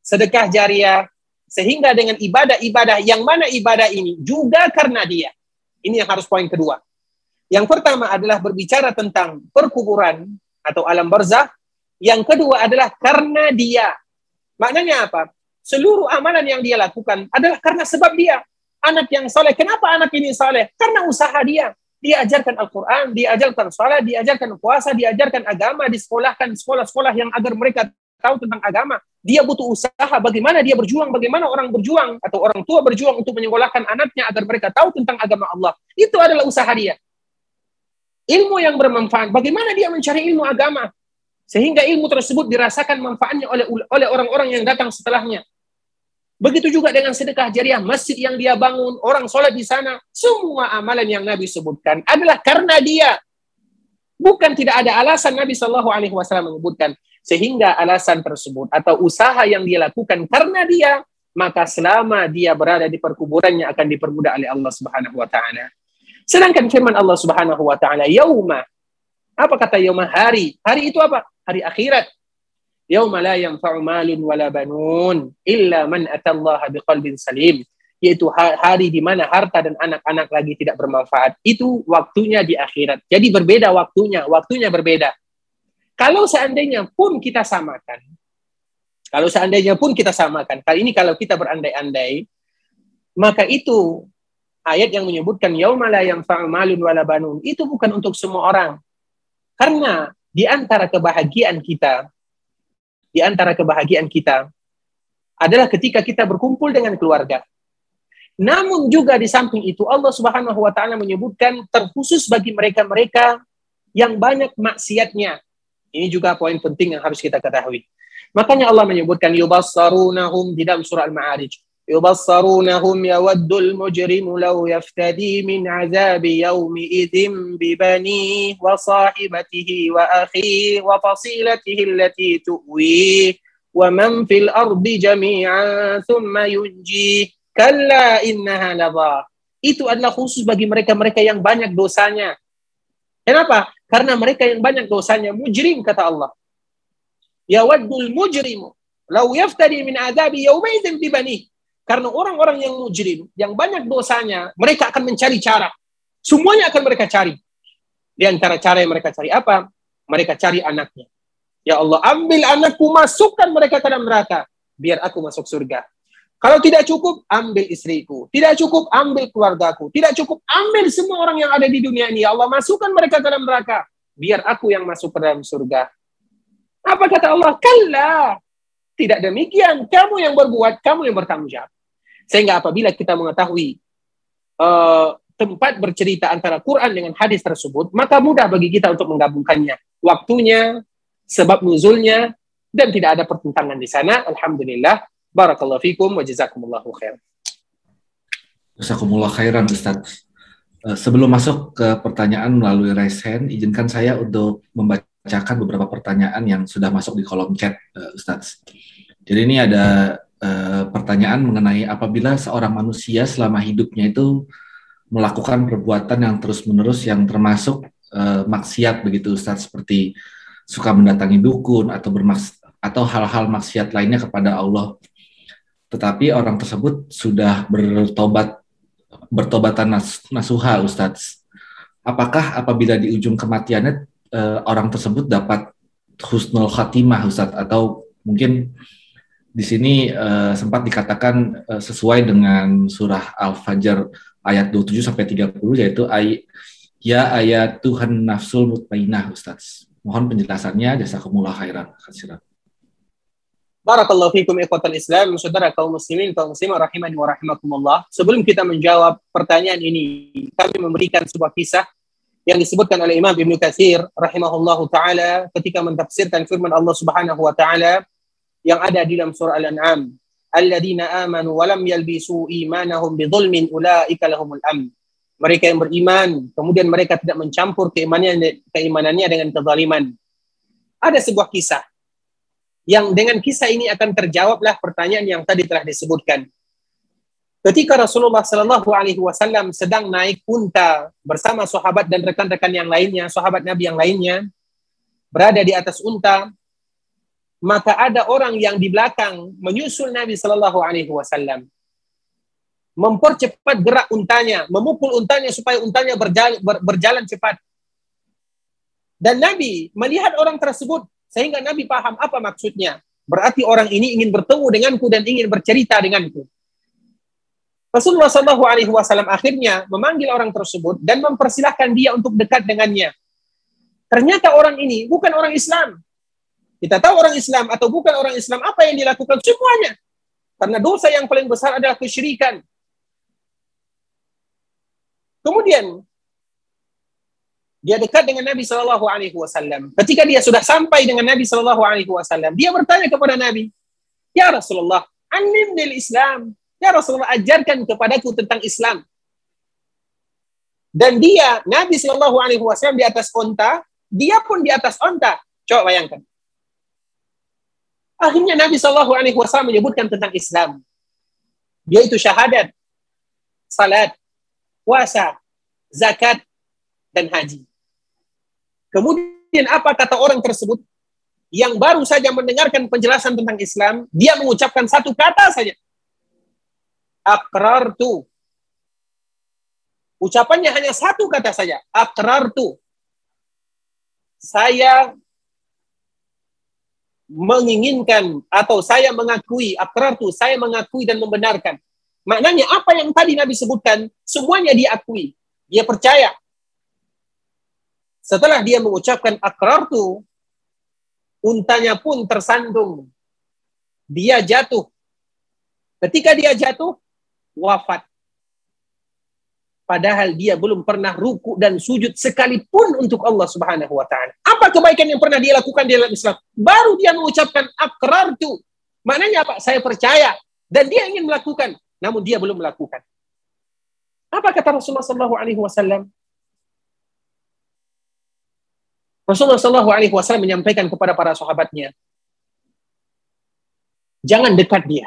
sedekah jariah, sehingga dengan ibadah-ibadah yang mana ibadah ini juga karena dia. Ini yang harus poin kedua. Yang pertama adalah berbicara tentang perkuburan atau alam barzah. Yang kedua adalah karena dia. Maknanya apa? Seluruh amalan yang dia lakukan adalah karena sebab dia. Anak yang soleh. Kenapa anak ini soleh? Karena usaha dia. Dia ajarkan Al-Quran, dia ajarkan sholat, dia ajarkan puasa, dia ajarkan agama, disekolahkan sekolah-sekolah yang agar mereka tahu tentang agama. Dia butuh usaha bagaimana dia berjuang, bagaimana orang berjuang atau orang tua berjuang untuk menyekolahkan anaknya agar mereka tahu tentang agama Allah. Itu adalah usaha dia. Ilmu yang bermanfaat, bagaimana dia mencari ilmu agama sehingga ilmu tersebut dirasakan manfaatnya oleh oleh orang-orang yang datang setelahnya. Begitu juga dengan sedekah jariah, masjid yang dia bangun, orang sholat di sana, semua amalan yang Nabi sebutkan adalah karena dia. Bukan tidak ada alasan Nabi Shallallahu Alaihi Wasallam menyebutkan sehingga alasan tersebut atau usaha yang dia lakukan karena dia maka selama dia berada di perkuburannya akan dipermudah oleh Allah Subhanahu wa taala. Sedangkan firman Allah Subhanahu wa taala, "Yauma" Apa kata yauma hari? Hari itu apa? hari akhirat. Yauma la yanfa'u malun wala banun illa man atallaha biqalbin salim. Yaitu hari di mana harta dan anak-anak lagi tidak bermanfaat. Itu waktunya di akhirat. Jadi berbeda waktunya, waktunya berbeda. Kalau seandainya pun kita samakan, kalau seandainya pun kita samakan, kali ini kalau kita berandai-andai, maka itu ayat yang menyebutkan yauma la yanfa'u malun wala banun itu bukan untuk semua orang. Karena di antara kebahagiaan kita, di antara kebahagiaan kita adalah ketika kita berkumpul dengan keluarga. Namun juga di samping itu Allah Subhanahu wa taala menyebutkan terkhusus bagi mereka-mereka yang banyak maksiatnya. Ini juga poin penting yang harus kita ketahui. Makanya Allah menyebutkan yubassarunahum di dalam surah Al-Ma'arij. Yubassarunahum yawaddul mujrimu law yaftadi min azabi yawmi idzin bibani wa sahibatihi wa akhi wa fasilatihi allati tu'wi wa man fil ardi jami'an thumma yunji kalla innaha laba. Itu adalah khusus bagi mereka-mereka yang banyak dosanya Kenapa? Karena mereka yang banyak dosanya mujrim kata Allah. Ya waddul mujrimu lau yaftadi min adabi yaumaidin bibani. Karena orang-orang yang mujrim, yang banyak dosanya, mereka akan mencari cara. Semuanya akan mereka cari. Di antara cara yang mereka cari apa? Mereka cari anaknya. Ya Allah, ambil anakku, masukkan mereka ke dalam neraka. Biar aku masuk surga. Kalau tidak cukup, ambil istriku. Tidak cukup, ambil keluargaku. Tidak cukup, ambil semua orang yang ada di dunia ini. Ya Allah, masukkan mereka ke dalam neraka. Biar aku yang masuk ke dalam surga. Apa kata Allah? Kalla. Tidak demikian. Kamu yang berbuat, kamu yang bertanggung jawab. Sehingga apabila kita mengetahui uh, tempat bercerita antara Quran dengan hadis tersebut, maka mudah bagi kita untuk menggabungkannya. Waktunya, sebab nuzulnya, dan tidak ada pertentangan di sana. Alhamdulillah. Barakallahu fikum wa jazakumullahu khair. Jazakumullah khairan Ustaz. Eh, sebelum masuk ke pertanyaan melalui raise hand, izinkan saya untuk membacakan beberapa pertanyaan yang sudah masuk di kolom chat, eh, Ustaz. Jadi ini ada uh, pertanyaan mengenai apabila seorang manusia selama hidupnya itu melakukan perbuatan yang terus-menerus yang termasuk maksiat begitu Ustaz seperti suka mendatangi dukun atau bermaks atau hal-hal maksiat lainnya kepada Allah. Tetapi orang tersebut sudah bertobat bertobatan nas, nasuha Ustaz. Apakah apabila di ujung kematiannya uh, orang tersebut dapat husnul khatimah Ustaz atau mungkin di sini uh, sempat dikatakan uh, sesuai dengan surah Al-Fajr ayat 27 sampai 30 yaitu ay ya ayat Tuhan nafsul mutmainah Ustaz. Mohon penjelasannya jazakumullah khairan. Khasiran. Barakallahu fikum ikhwatal Islam, saudara kaum muslimin, kaum muslimah rahimani wa rahimakumullah. Sebelum kita menjawab pertanyaan ini, kami memberikan sebuah kisah yang disebutkan oleh Imam Ibnu Katsir rahimahullahu taala ketika mentafsirkan firman Allah Subhanahu wa taala yang ada di dalam surah Al-An'am, "Alladzina amanu wa lam yalbisu imanahum bidzulmin ulaika lahumul amn." Mereka yang beriman, kemudian mereka tidak mencampur keimanannya, keimanannya dengan kezaliman. Ada sebuah kisah yang dengan kisah ini akan terjawablah pertanyaan yang tadi telah disebutkan. Ketika Rasulullah Shallallahu Alaihi Wasallam sedang naik unta bersama sahabat dan rekan-rekan yang lainnya, sahabat Nabi yang lainnya, berada di atas unta, maka ada orang yang di belakang menyusul Nabi Shallallahu Alaihi Wasallam, mempercepat gerak untanya, memukul untanya supaya untanya berjalan, ber, berjalan cepat. Dan Nabi melihat orang tersebut sehingga Nabi paham apa maksudnya. Berarti orang ini ingin bertemu denganku dan ingin bercerita denganku. Rasulullah Shallallahu Alaihi Wasallam akhirnya memanggil orang tersebut dan mempersilahkan dia untuk dekat dengannya. Ternyata orang ini bukan orang Islam. Kita tahu orang Islam atau bukan orang Islam apa yang dilakukan semuanya. Karena dosa yang paling besar adalah kesyirikan. Kemudian dia dekat dengan Nabi Shallallahu Alaihi Wasallam. Ketika dia sudah sampai dengan Nabi Shallallahu Alaihi Wasallam, dia bertanya kepada Nabi, Ya Rasulullah, alimnil Islam. Ya Rasulullah, ajarkan kepadaku tentang Islam. Dan dia, Nabi Shallallahu Alaihi Wasallam di atas onta, dia pun di atas onta. Coba bayangkan. Akhirnya Nabi Shallallahu Alaihi Wasallam menyebutkan tentang Islam. Dia itu syahadat, salat, puasa, zakat, dan haji. Kemudian apa kata orang tersebut yang baru saja mendengarkan penjelasan tentang Islam, dia mengucapkan satu kata saja. Akrartu. Ucapannya hanya satu kata saja. Akrartu. Saya menginginkan atau saya mengakui, akrartu, saya mengakui dan membenarkan. Maknanya apa yang tadi Nabi sebutkan, semuanya diakui. Dia percaya setelah dia mengucapkan akrartu, untanya pun tersandung. Dia jatuh. Ketika dia jatuh, wafat. Padahal dia belum pernah ruku dan sujud sekalipun untuk Allah Subhanahu wa taala. Apa kebaikan yang pernah dia lakukan di dalam Islam? Baru dia mengucapkan akrartu. Maknanya apa? Saya percaya dan dia ingin melakukan, namun dia belum melakukan. Apa kata Rasulullah sallallahu alaihi wasallam? Rasulullah Shallallahu Alaihi Wasallam menyampaikan kepada para sahabatnya, jangan dekat dia.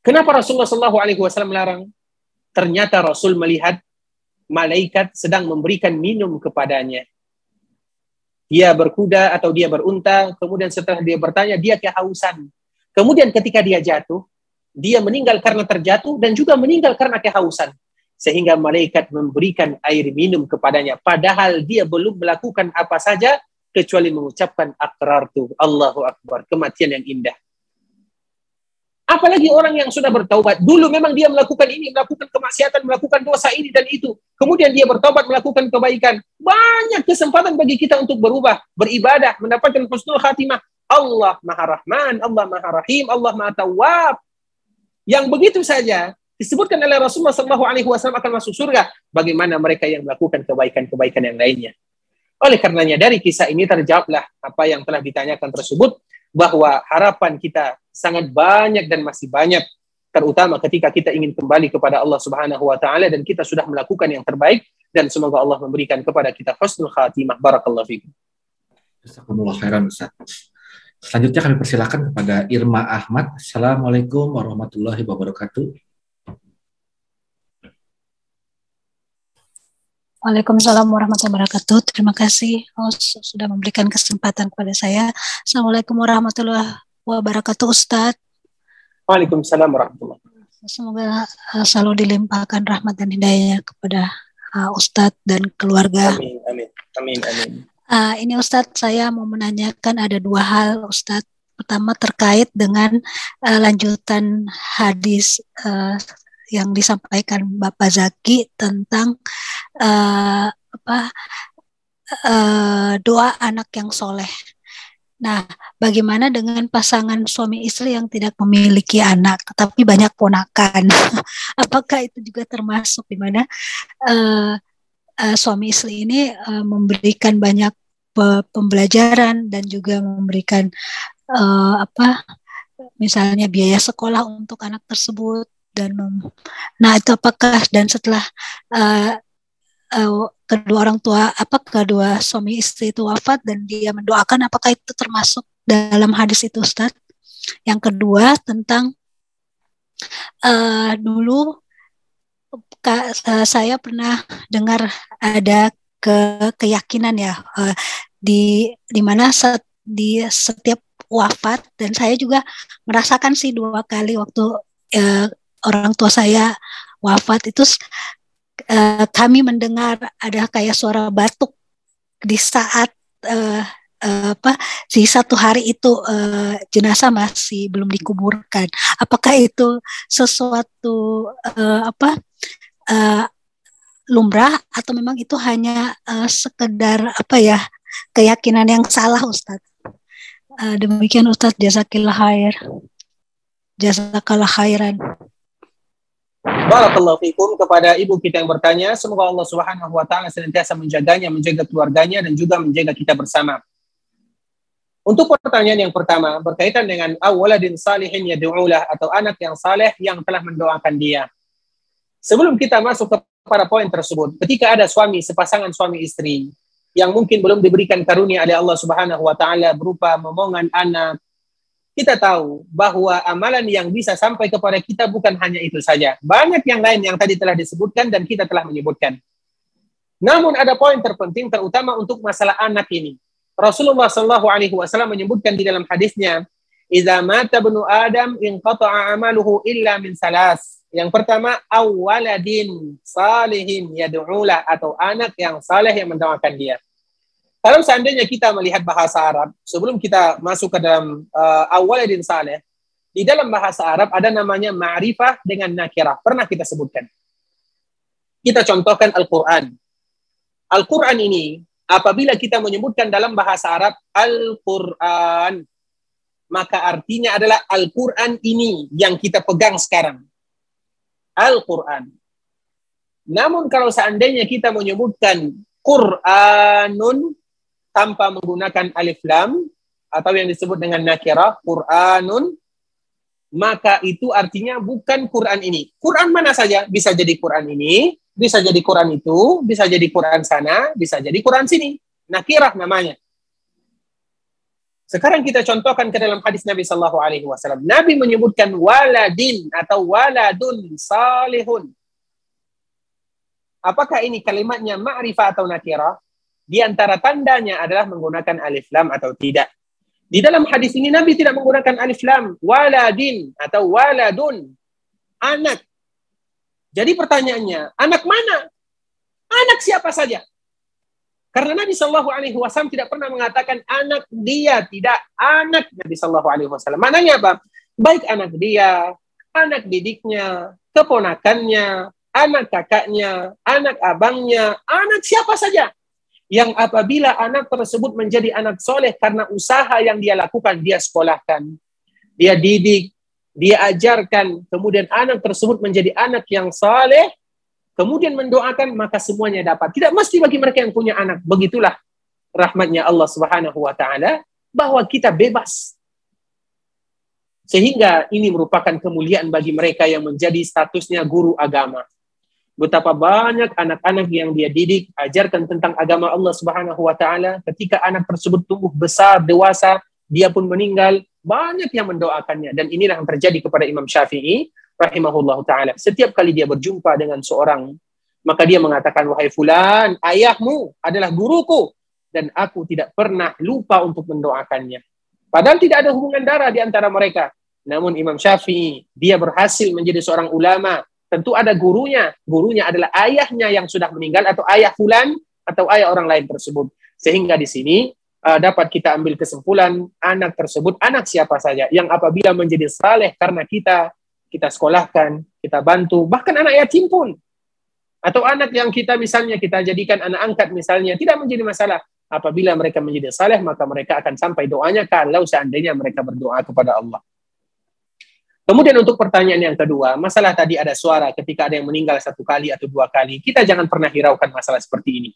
Kenapa Rasulullah Shallallahu Alaihi Wasallam melarang? Ternyata Rasul melihat malaikat sedang memberikan minum kepadanya. Dia berkuda atau dia berunta, kemudian setelah dia bertanya, dia kehausan. Kemudian ketika dia jatuh, dia meninggal karena terjatuh dan juga meninggal karena kehausan sehingga malaikat memberikan air minum kepadanya. Padahal dia belum melakukan apa saja kecuali mengucapkan akrartu Allahu akbar kematian yang indah. Apalagi orang yang sudah bertaubat. Dulu memang dia melakukan ini melakukan kemaksiatan melakukan dosa ini dan itu. Kemudian dia bertobat melakukan kebaikan. Banyak kesempatan bagi kita untuk berubah beribadah mendapatkan husnul khatimah. Allah Maha Rahman Allah Maha Rahim Allah Maha Tawwab. Yang begitu saja disebutkan oleh Rasulullah Shallallahu Alaihi Wasallam akan masuk surga. Bagaimana mereka yang melakukan kebaikan-kebaikan yang lainnya? Oleh karenanya dari kisah ini terjawablah apa yang telah ditanyakan tersebut bahwa harapan kita sangat banyak dan masih banyak terutama ketika kita ingin kembali kepada Allah Subhanahu wa taala dan kita sudah melakukan yang terbaik dan semoga Allah memberikan kepada kita husnul khatimah barakallahu fikum. Selanjutnya kami persilakan kepada Irma Ahmad. Assalamualaikum warahmatullahi wabarakatuh. Waalaikumsalam warahmatullahi wabarakatuh. Terima kasih host sudah memberikan kesempatan kepada saya. Assalamualaikum warahmatullahi wabarakatuh Ustadz. Waalaikumsalam warahmatullahi wabarakatuh. Semoga uh, selalu dilimpahkan rahmat dan hidayah kepada uh, Ustadz dan keluarga. Amin, amin, amin, amin. Uh, ini Ustadz, saya mau menanyakan ada dua hal Ustadz. Pertama terkait dengan uh, lanjutan hadis uh, yang disampaikan Bapak Zaki tentang uh, apa uh, doa anak yang soleh. Nah, bagaimana dengan pasangan suami istri yang tidak memiliki anak tetapi banyak ponakan? Apakah itu juga termasuk di mana uh, uh, suami istri ini uh, memberikan banyak pe pembelajaran dan juga memberikan uh, apa misalnya biaya sekolah untuk anak tersebut dan nah itu apakah dan setelah uh, uh, kedua orang tua apa kedua suami istri itu wafat dan dia mendoakan apakah itu termasuk dalam hadis itu Ustaz? Yang kedua tentang uh, dulu Kak, uh, saya pernah dengar ada ke keyakinan ya uh, di di mana set, di setiap wafat dan saya juga merasakan sih dua kali waktu uh, orang tua saya wafat itu uh, kami mendengar ada kayak suara batuk di saat uh, uh, apa di satu hari itu uh, jenazah masih belum dikuburkan. Apakah itu sesuatu uh, apa uh, lumrah atau memang itu hanya uh, sekedar apa ya keyakinan yang salah Ustadz? Uh, demikian Ustadz jazakillah khair. Jazakallah khairan. Barakallahu fikum kepada ibu kita yang bertanya. Semoga Allah Subhanahu wa taala senantiasa menjaganya, menjaga keluarganya dan juga menjaga kita bersama. Untuk pertanyaan yang pertama berkaitan dengan awaladin salihin yad'ulah atau anak yang saleh yang telah mendoakan dia. Sebelum kita masuk kepada poin tersebut, ketika ada suami sepasangan suami istri yang mungkin belum diberikan karunia oleh Allah Subhanahu wa taala berupa momongan anak, kita tahu bahwa amalan yang bisa sampai kepada kita bukan hanya itu saja. Banyak yang lain yang tadi telah disebutkan dan kita telah menyebutkan. Namun ada poin terpenting terutama untuk masalah anak ini. Rasulullah Shallallahu Alaihi Wasallam menyebutkan di dalam hadisnya, "Idza mata Adam inqata'a amaluhu illa min salas." Yang pertama, awaladin salihin yad'ulah atau anak yang saleh yang mendoakan dia. Kalau seandainya kita melihat bahasa Arab, sebelum kita masuk ke dalam uh, awaladin saleh, di dalam bahasa Arab ada namanya ma'rifah dengan nakirah. Pernah kita sebutkan. Kita contohkan Al-Quran. Al-Quran ini, apabila kita menyebutkan dalam bahasa Arab Al-Quran, maka artinya adalah Al-Quran ini yang kita pegang sekarang. Al-Quran. Namun kalau seandainya kita menyebutkan Quranun, tanpa menggunakan alif lam atau yang disebut dengan nakirah Quranun maka itu artinya bukan Quran ini. Quran mana saja bisa jadi Quran ini, bisa jadi Quran itu, bisa jadi Quran sana, bisa jadi Quran sini. Nakirah namanya. Sekarang kita contohkan ke dalam hadis Nabi Sallallahu Alaihi Wasallam. Nabi menyebutkan waladin atau waladun salihun. Apakah ini kalimatnya ma'rifah atau nakirah? Di antara tandanya adalah menggunakan alif lam atau tidak. Di dalam hadis ini Nabi tidak menggunakan alif lam, waladin atau waladun, anak. Jadi pertanyaannya, anak mana? Anak siapa saja? Karena Nabi Shallallahu Alaihi Wasallam tidak pernah mengatakan anak dia, tidak anak Nabi Shallallahu Alaihi Wasallam. Mananya apa? Baik anak dia, anak didiknya, keponakannya, anak kakaknya, anak abangnya, anak siapa saja yang apabila anak tersebut menjadi anak soleh karena usaha yang dia lakukan, dia sekolahkan, dia didik, dia ajarkan, kemudian anak tersebut menjadi anak yang soleh, kemudian mendoakan, maka semuanya dapat. Tidak mesti bagi mereka yang punya anak. Begitulah rahmatnya Allah Subhanahu wa taala bahwa kita bebas. Sehingga ini merupakan kemuliaan bagi mereka yang menjadi statusnya guru agama betapa banyak anak-anak yang dia didik, ajarkan tentang agama Allah Subhanahu wa taala, ketika anak tersebut tumbuh besar, dewasa, dia pun meninggal, banyak yang mendoakannya dan inilah yang terjadi kepada Imam Syafi'i rahimahullah taala. Setiap kali dia berjumpa dengan seorang maka dia mengatakan wahai fulan, ayahmu adalah guruku dan aku tidak pernah lupa untuk mendoakannya. Padahal tidak ada hubungan darah di antara mereka. Namun Imam Syafi'i, dia berhasil menjadi seorang ulama, tentu ada gurunya. Gurunya adalah ayahnya yang sudah meninggal atau ayah fulan atau ayah orang lain tersebut. Sehingga di sini uh, dapat kita ambil kesimpulan anak tersebut anak siapa saja yang apabila menjadi saleh karena kita kita sekolahkan, kita bantu, bahkan anak yatim pun atau anak yang kita misalnya kita jadikan anak angkat misalnya tidak menjadi masalah apabila mereka menjadi saleh maka mereka akan sampai doanya kalau seandainya mereka berdoa kepada Allah. Kemudian untuk pertanyaan yang kedua, masalah tadi ada suara ketika ada yang meninggal satu kali atau dua kali. Kita jangan pernah hiraukan masalah seperti ini.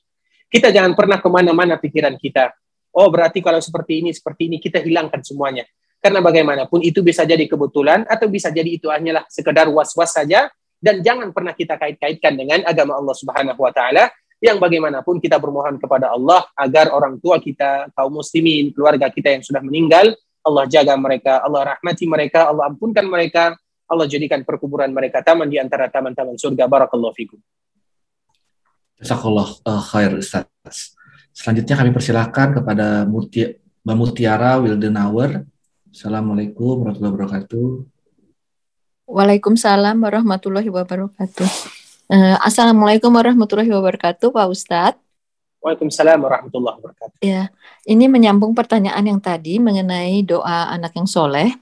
Kita jangan pernah ke mana-mana pikiran kita. Oh berarti kalau seperti ini, seperti ini, kita hilangkan semuanya. Karena bagaimanapun itu bisa jadi kebetulan atau bisa jadi itu hanyalah sekedar was-was saja dan jangan pernah kita kait-kaitkan dengan agama Allah Subhanahu wa taala yang bagaimanapun kita bermohon kepada Allah agar orang tua kita, kaum muslimin, keluarga kita yang sudah meninggal Allah jaga mereka, Allah rahmati mereka, Allah ampunkan mereka, Allah jadikan perkuburan mereka taman di antara taman-taman surga. Barakallahu fikum. Jazakallah uh, khair Ustaz. Selanjutnya kami persilakan kepada Muti, Mbak Mutiara Wildenauer. Assalamualaikum warahmatullahi wabarakatuh. Waalaikumsalam warahmatullahi wabarakatuh. Uh, Assalamualaikum warahmatullahi wabarakatuh, Pak Ustadz. Waalaikumsalam warahmatullahi wabarakatuh. Ya, ini menyambung pertanyaan yang tadi mengenai doa anak yang soleh.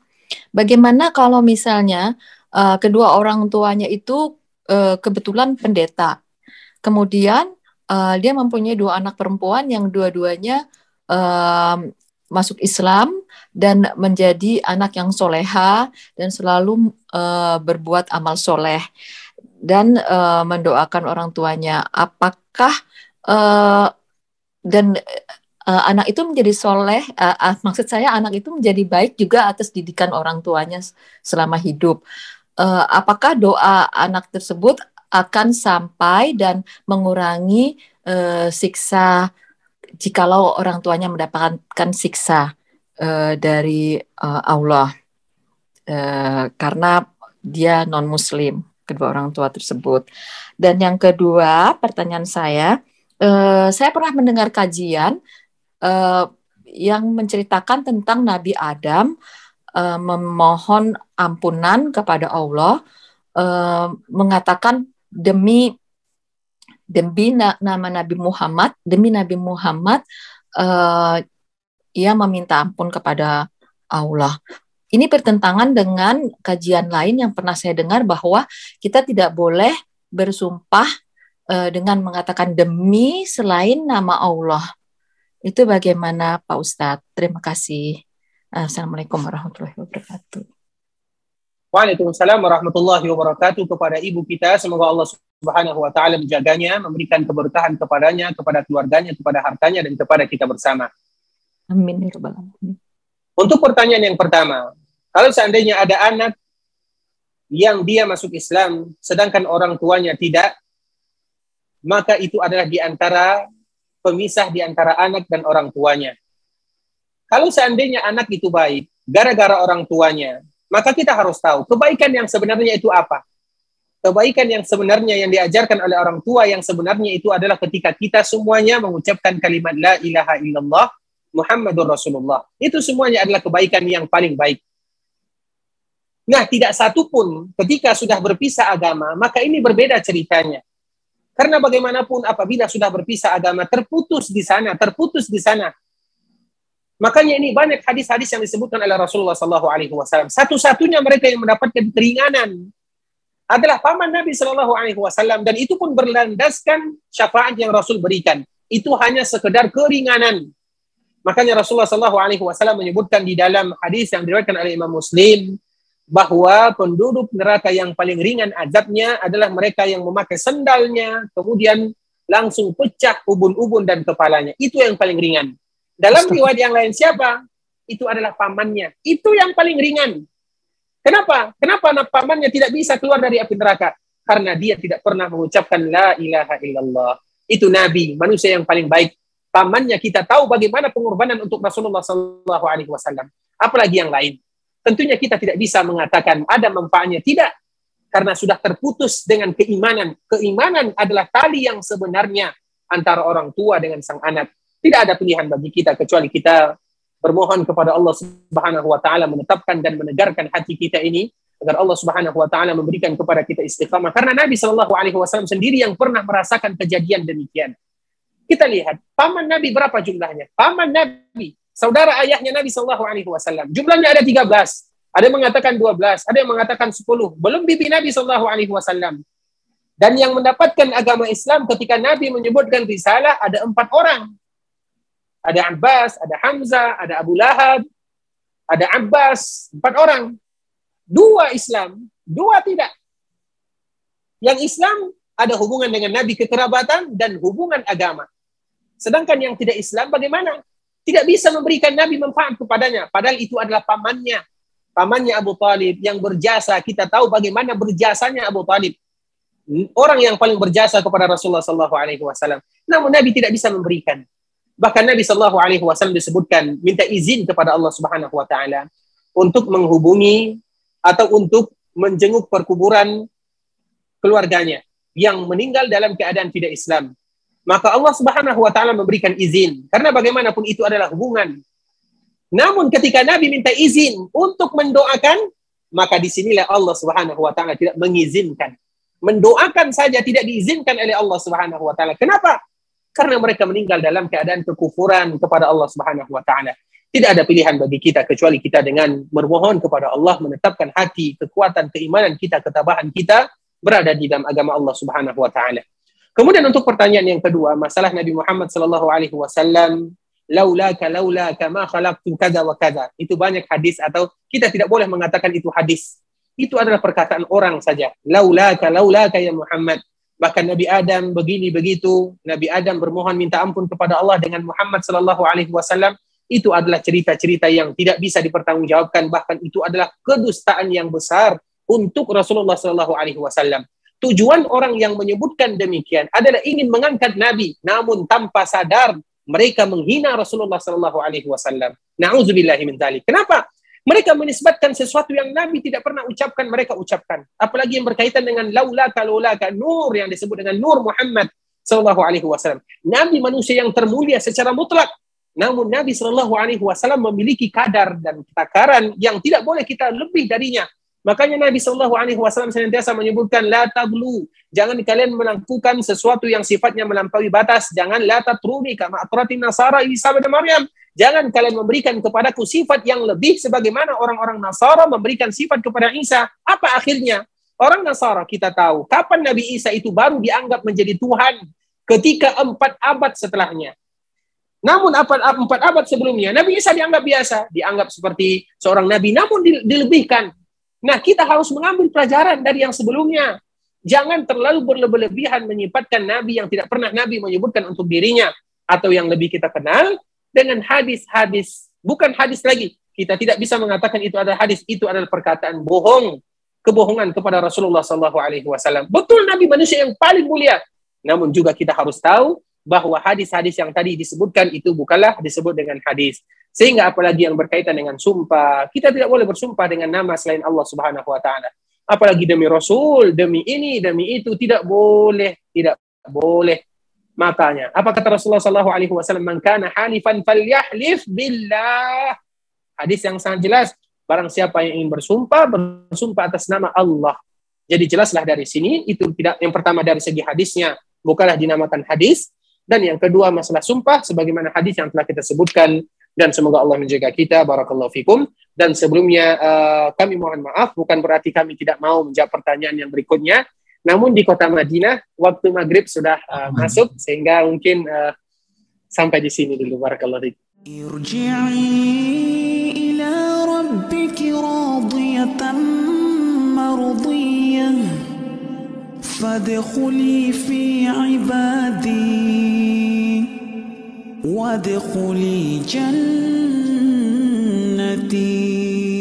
Bagaimana kalau misalnya uh, kedua orang tuanya itu uh, kebetulan pendeta, kemudian uh, dia mempunyai dua anak perempuan yang dua-duanya uh, masuk Islam dan menjadi anak yang soleha dan selalu uh, berbuat amal soleh dan uh, mendoakan orang tuanya. Apakah uh, dan uh, anak itu menjadi soleh, uh, uh, maksud saya anak itu menjadi baik juga atas didikan orang tuanya selama hidup. Uh, apakah doa anak tersebut akan sampai dan mengurangi uh, siksa jikalau orang tuanya mendapatkan siksa uh, dari uh, Allah uh, karena dia non Muslim kedua orang tua tersebut. Dan yang kedua pertanyaan saya uh, saya pernah mendengar kajian uh, yang menceritakan tentang Nabi Adam uh, memohon ampunan kepada Allah, uh, mengatakan demi demi na nama Nabi Muhammad, demi Nabi Muhammad, uh, ia meminta ampun kepada Allah. Ini bertentangan dengan kajian lain yang pernah saya dengar bahwa kita tidak boleh bersumpah uh, dengan mengatakan demi selain nama Allah. Itu bagaimana Pak Ustadz? Terima kasih. Assalamualaikum warahmatullahi wabarakatuh. Waalaikumsalam warahmatullahi wabarakatuh kepada ibu kita. Semoga Allah Subhanahu wa taala menjaganya, memberikan keberkahan kepadanya, kepada keluarganya, kepada hartanya dan kepada kita bersama. Amin ya rabbal alamin. Untuk pertanyaan yang pertama, kalau seandainya ada anak yang dia masuk Islam sedangkan orang tuanya tidak, maka itu adalah di antara pemisah di antara anak dan orang tuanya. Kalau seandainya anak itu baik, gara-gara orang tuanya, maka kita harus tahu kebaikan yang sebenarnya itu apa. Kebaikan yang sebenarnya yang diajarkan oleh orang tua yang sebenarnya itu adalah ketika kita semuanya mengucapkan kalimat la ilaha illallah Muhammadur Rasulullah. Itu semuanya adalah kebaikan yang paling baik. Nah, tidak satu pun ketika sudah berpisah agama, maka ini berbeda ceritanya. Karena bagaimanapun apabila sudah berpisah agama, terputus di sana, terputus di sana. Makanya ini banyak hadis-hadis yang disebutkan oleh Rasulullah Sallallahu Alaihi Wasallam. Satu-satunya mereka yang mendapatkan keringanan adalah paman Nabi Sallallahu Alaihi Wasallam dan itu pun berlandaskan syafaat yang Rasul berikan. Itu hanya sekedar keringanan. Makanya Rasulullah Sallallahu Alaihi Wasallam menyebutkan di dalam hadis yang diriwayatkan oleh Imam Muslim bahwa penduduk neraka yang paling ringan azabnya adalah mereka yang memakai sendalnya, kemudian langsung pecah ubun-ubun dan kepalanya. Itu yang paling ringan. Dalam riwayat yang lain siapa? Itu adalah pamannya. Itu yang paling ringan. Kenapa? Kenapa pamannya tidak bisa keluar dari api neraka? Karena dia tidak pernah mengucapkan la ilaha illallah. Itu nabi, manusia yang paling baik. Pamannya kita tahu bagaimana pengorbanan untuk Rasulullah Sallallahu Alaihi Wasallam. Apalagi yang lain. Tentunya kita tidak bisa mengatakan ada manfaatnya. Tidak. Karena sudah terputus dengan keimanan. Keimanan adalah tali yang sebenarnya antara orang tua dengan sang anak. Tidak ada pilihan bagi kita kecuali kita bermohon kepada Allah Subhanahu wa taala menetapkan dan menegarkan hati kita ini agar Allah Subhanahu wa taala memberikan kepada kita istiqamah karena Nabi Shallallahu alaihi wasallam sendiri yang pernah merasakan kejadian demikian. Kita lihat paman Nabi berapa jumlahnya? Paman Nabi saudara ayahnya Nabi Shallallahu Alaihi Wasallam. Jumlahnya ada 13. Ada yang mengatakan 12, ada yang mengatakan 10. Belum bibi Nabi Shallallahu Alaihi Wasallam. Dan yang mendapatkan agama Islam ketika Nabi menyebutkan risalah ada empat orang. Ada Abbas, ada Hamzah, ada Abu Lahab, ada Abbas, empat orang. Dua Islam, dua tidak. Yang Islam ada hubungan dengan Nabi kekerabatan dan hubungan agama. Sedangkan yang tidak Islam bagaimana? Tidak bisa memberikan Nabi manfaat kepadanya. Padahal itu adalah pamannya. Pamannya Abu Talib yang berjasa. Kita tahu bagaimana berjasanya Abu Talib. Orang yang paling berjasa kepada Rasulullah Sallallahu Alaihi Wasallam. Namun Nabi tidak bisa memberikan. Bahkan Nabi Shallallahu Alaihi Wasallam disebutkan minta izin kepada Allah Subhanahu Wa Taala untuk menghubungi atau untuk menjenguk perkuburan keluarganya yang meninggal dalam keadaan tidak Islam. Maka Allah Subhanahu Wa Taala memberikan izin karena bagaimanapun itu adalah hubungan. Namun ketika Nabi minta izin untuk mendoakan, maka di sinilah Allah Subhanahu Wa Taala tidak mengizinkan. Mendoakan saja tidak diizinkan oleh Allah Subhanahu Wa Taala. Kenapa? karena mereka meninggal dalam keadaan kekufuran kepada Allah Subhanahu wa taala. Tidak ada pilihan bagi kita kecuali kita dengan bermohon kepada Allah menetapkan hati, kekuatan, keimanan kita, ketabahan kita berada di dalam agama Allah Subhanahu wa taala. Kemudian untuk pertanyaan yang kedua, masalah Nabi Muhammad sallallahu alaihi wasallam, laulaka laulaka ma khalaqtu kada wa kada. Itu banyak hadis atau kita tidak boleh mengatakan itu hadis. Itu adalah perkataan orang saja. Laulaka laulaka ya Muhammad bahkan Nabi Adam begini begitu, Nabi Adam bermohon minta ampun kepada Allah dengan Muhammad sallallahu alaihi wasallam, itu adalah cerita-cerita yang tidak bisa dipertanggungjawabkan bahkan itu adalah kedustaan yang besar untuk Rasulullah sallallahu alaihi wasallam. Tujuan orang yang menyebutkan demikian adalah ingin mengangkat Nabi, namun tanpa sadar mereka menghina Rasulullah sallallahu alaihi wasallam. Nauzubillahi. Kenapa? Mereka menisbatkan sesuatu yang Nabi tidak pernah ucapkan, mereka ucapkan. Apalagi yang berkaitan dengan laulaka laulaka nur yang disebut dengan nur Muhammad sallallahu alaihi wasallam. Nabi manusia yang termulia secara mutlak. Namun Nabi sallallahu alaihi wasallam memiliki kadar dan takaran yang tidak boleh kita lebih darinya. Makanya Nabi Shallallahu Alaihi Wasallam senantiasa menyebutkan la tablu, jangan kalian melakukan sesuatu yang sifatnya melampaui batas, jangan la tatruni kama atratin nasara Isa bin Maryam. Jangan kalian memberikan kepadaku sifat yang lebih sebagaimana orang-orang Nasara memberikan sifat kepada Isa. Apa akhirnya? Orang Nasara kita tahu kapan Nabi Isa itu baru dianggap menjadi Tuhan ketika empat abad setelahnya. Namun empat abad sebelumnya Nabi Isa dianggap biasa, dianggap seperti seorang nabi, namun dilebihkan Nah, kita harus mengambil pelajaran dari yang sebelumnya. Jangan terlalu berlebihan menyifatkan Nabi yang tidak pernah Nabi menyebutkan untuk dirinya. Atau yang lebih kita kenal dengan hadis-hadis. Bukan hadis lagi. Kita tidak bisa mengatakan itu adalah hadis. Itu adalah perkataan bohong. Kebohongan kepada Rasulullah SAW. Betul Nabi manusia yang paling mulia. Namun juga kita harus tahu bahwa hadis-hadis yang tadi disebutkan itu bukanlah disebut dengan hadis. Sehingga apalagi yang berkaitan dengan sumpah, kita tidak boleh bersumpah dengan nama selain Allah Subhanahu wa taala. Apalagi demi Rasul, demi ini, demi itu tidak boleh, tidak boleh. Makanya, apa kata Rasulullah sallallahu alaihi wasallam, "Man kana halifan falyahlif billah." Hadis yang sangat jelas, barang siapa yang ingin bersumpah, bersumpah atas nama Allah. Jadi jelaslah dari sini itu tidak yang pertama dari segi hadisnya bukanlah dinamakan hadis dan yang kedua masalah sumpah sebagaimana hadis yang telah kita sebutkan dan semoga Allah menjaga kita barakallahu fikum. Dan sebelumnya uh, kami mohon maaf bukan berarti kami tidak mau menjawab pertanyaan yang berikutnya. Namun di kota Madinah waktu maghrib sudah uh, masuk sehingga mungkin uh, sampai di sini dulu barakallahu fikum. وادخلي جنتي.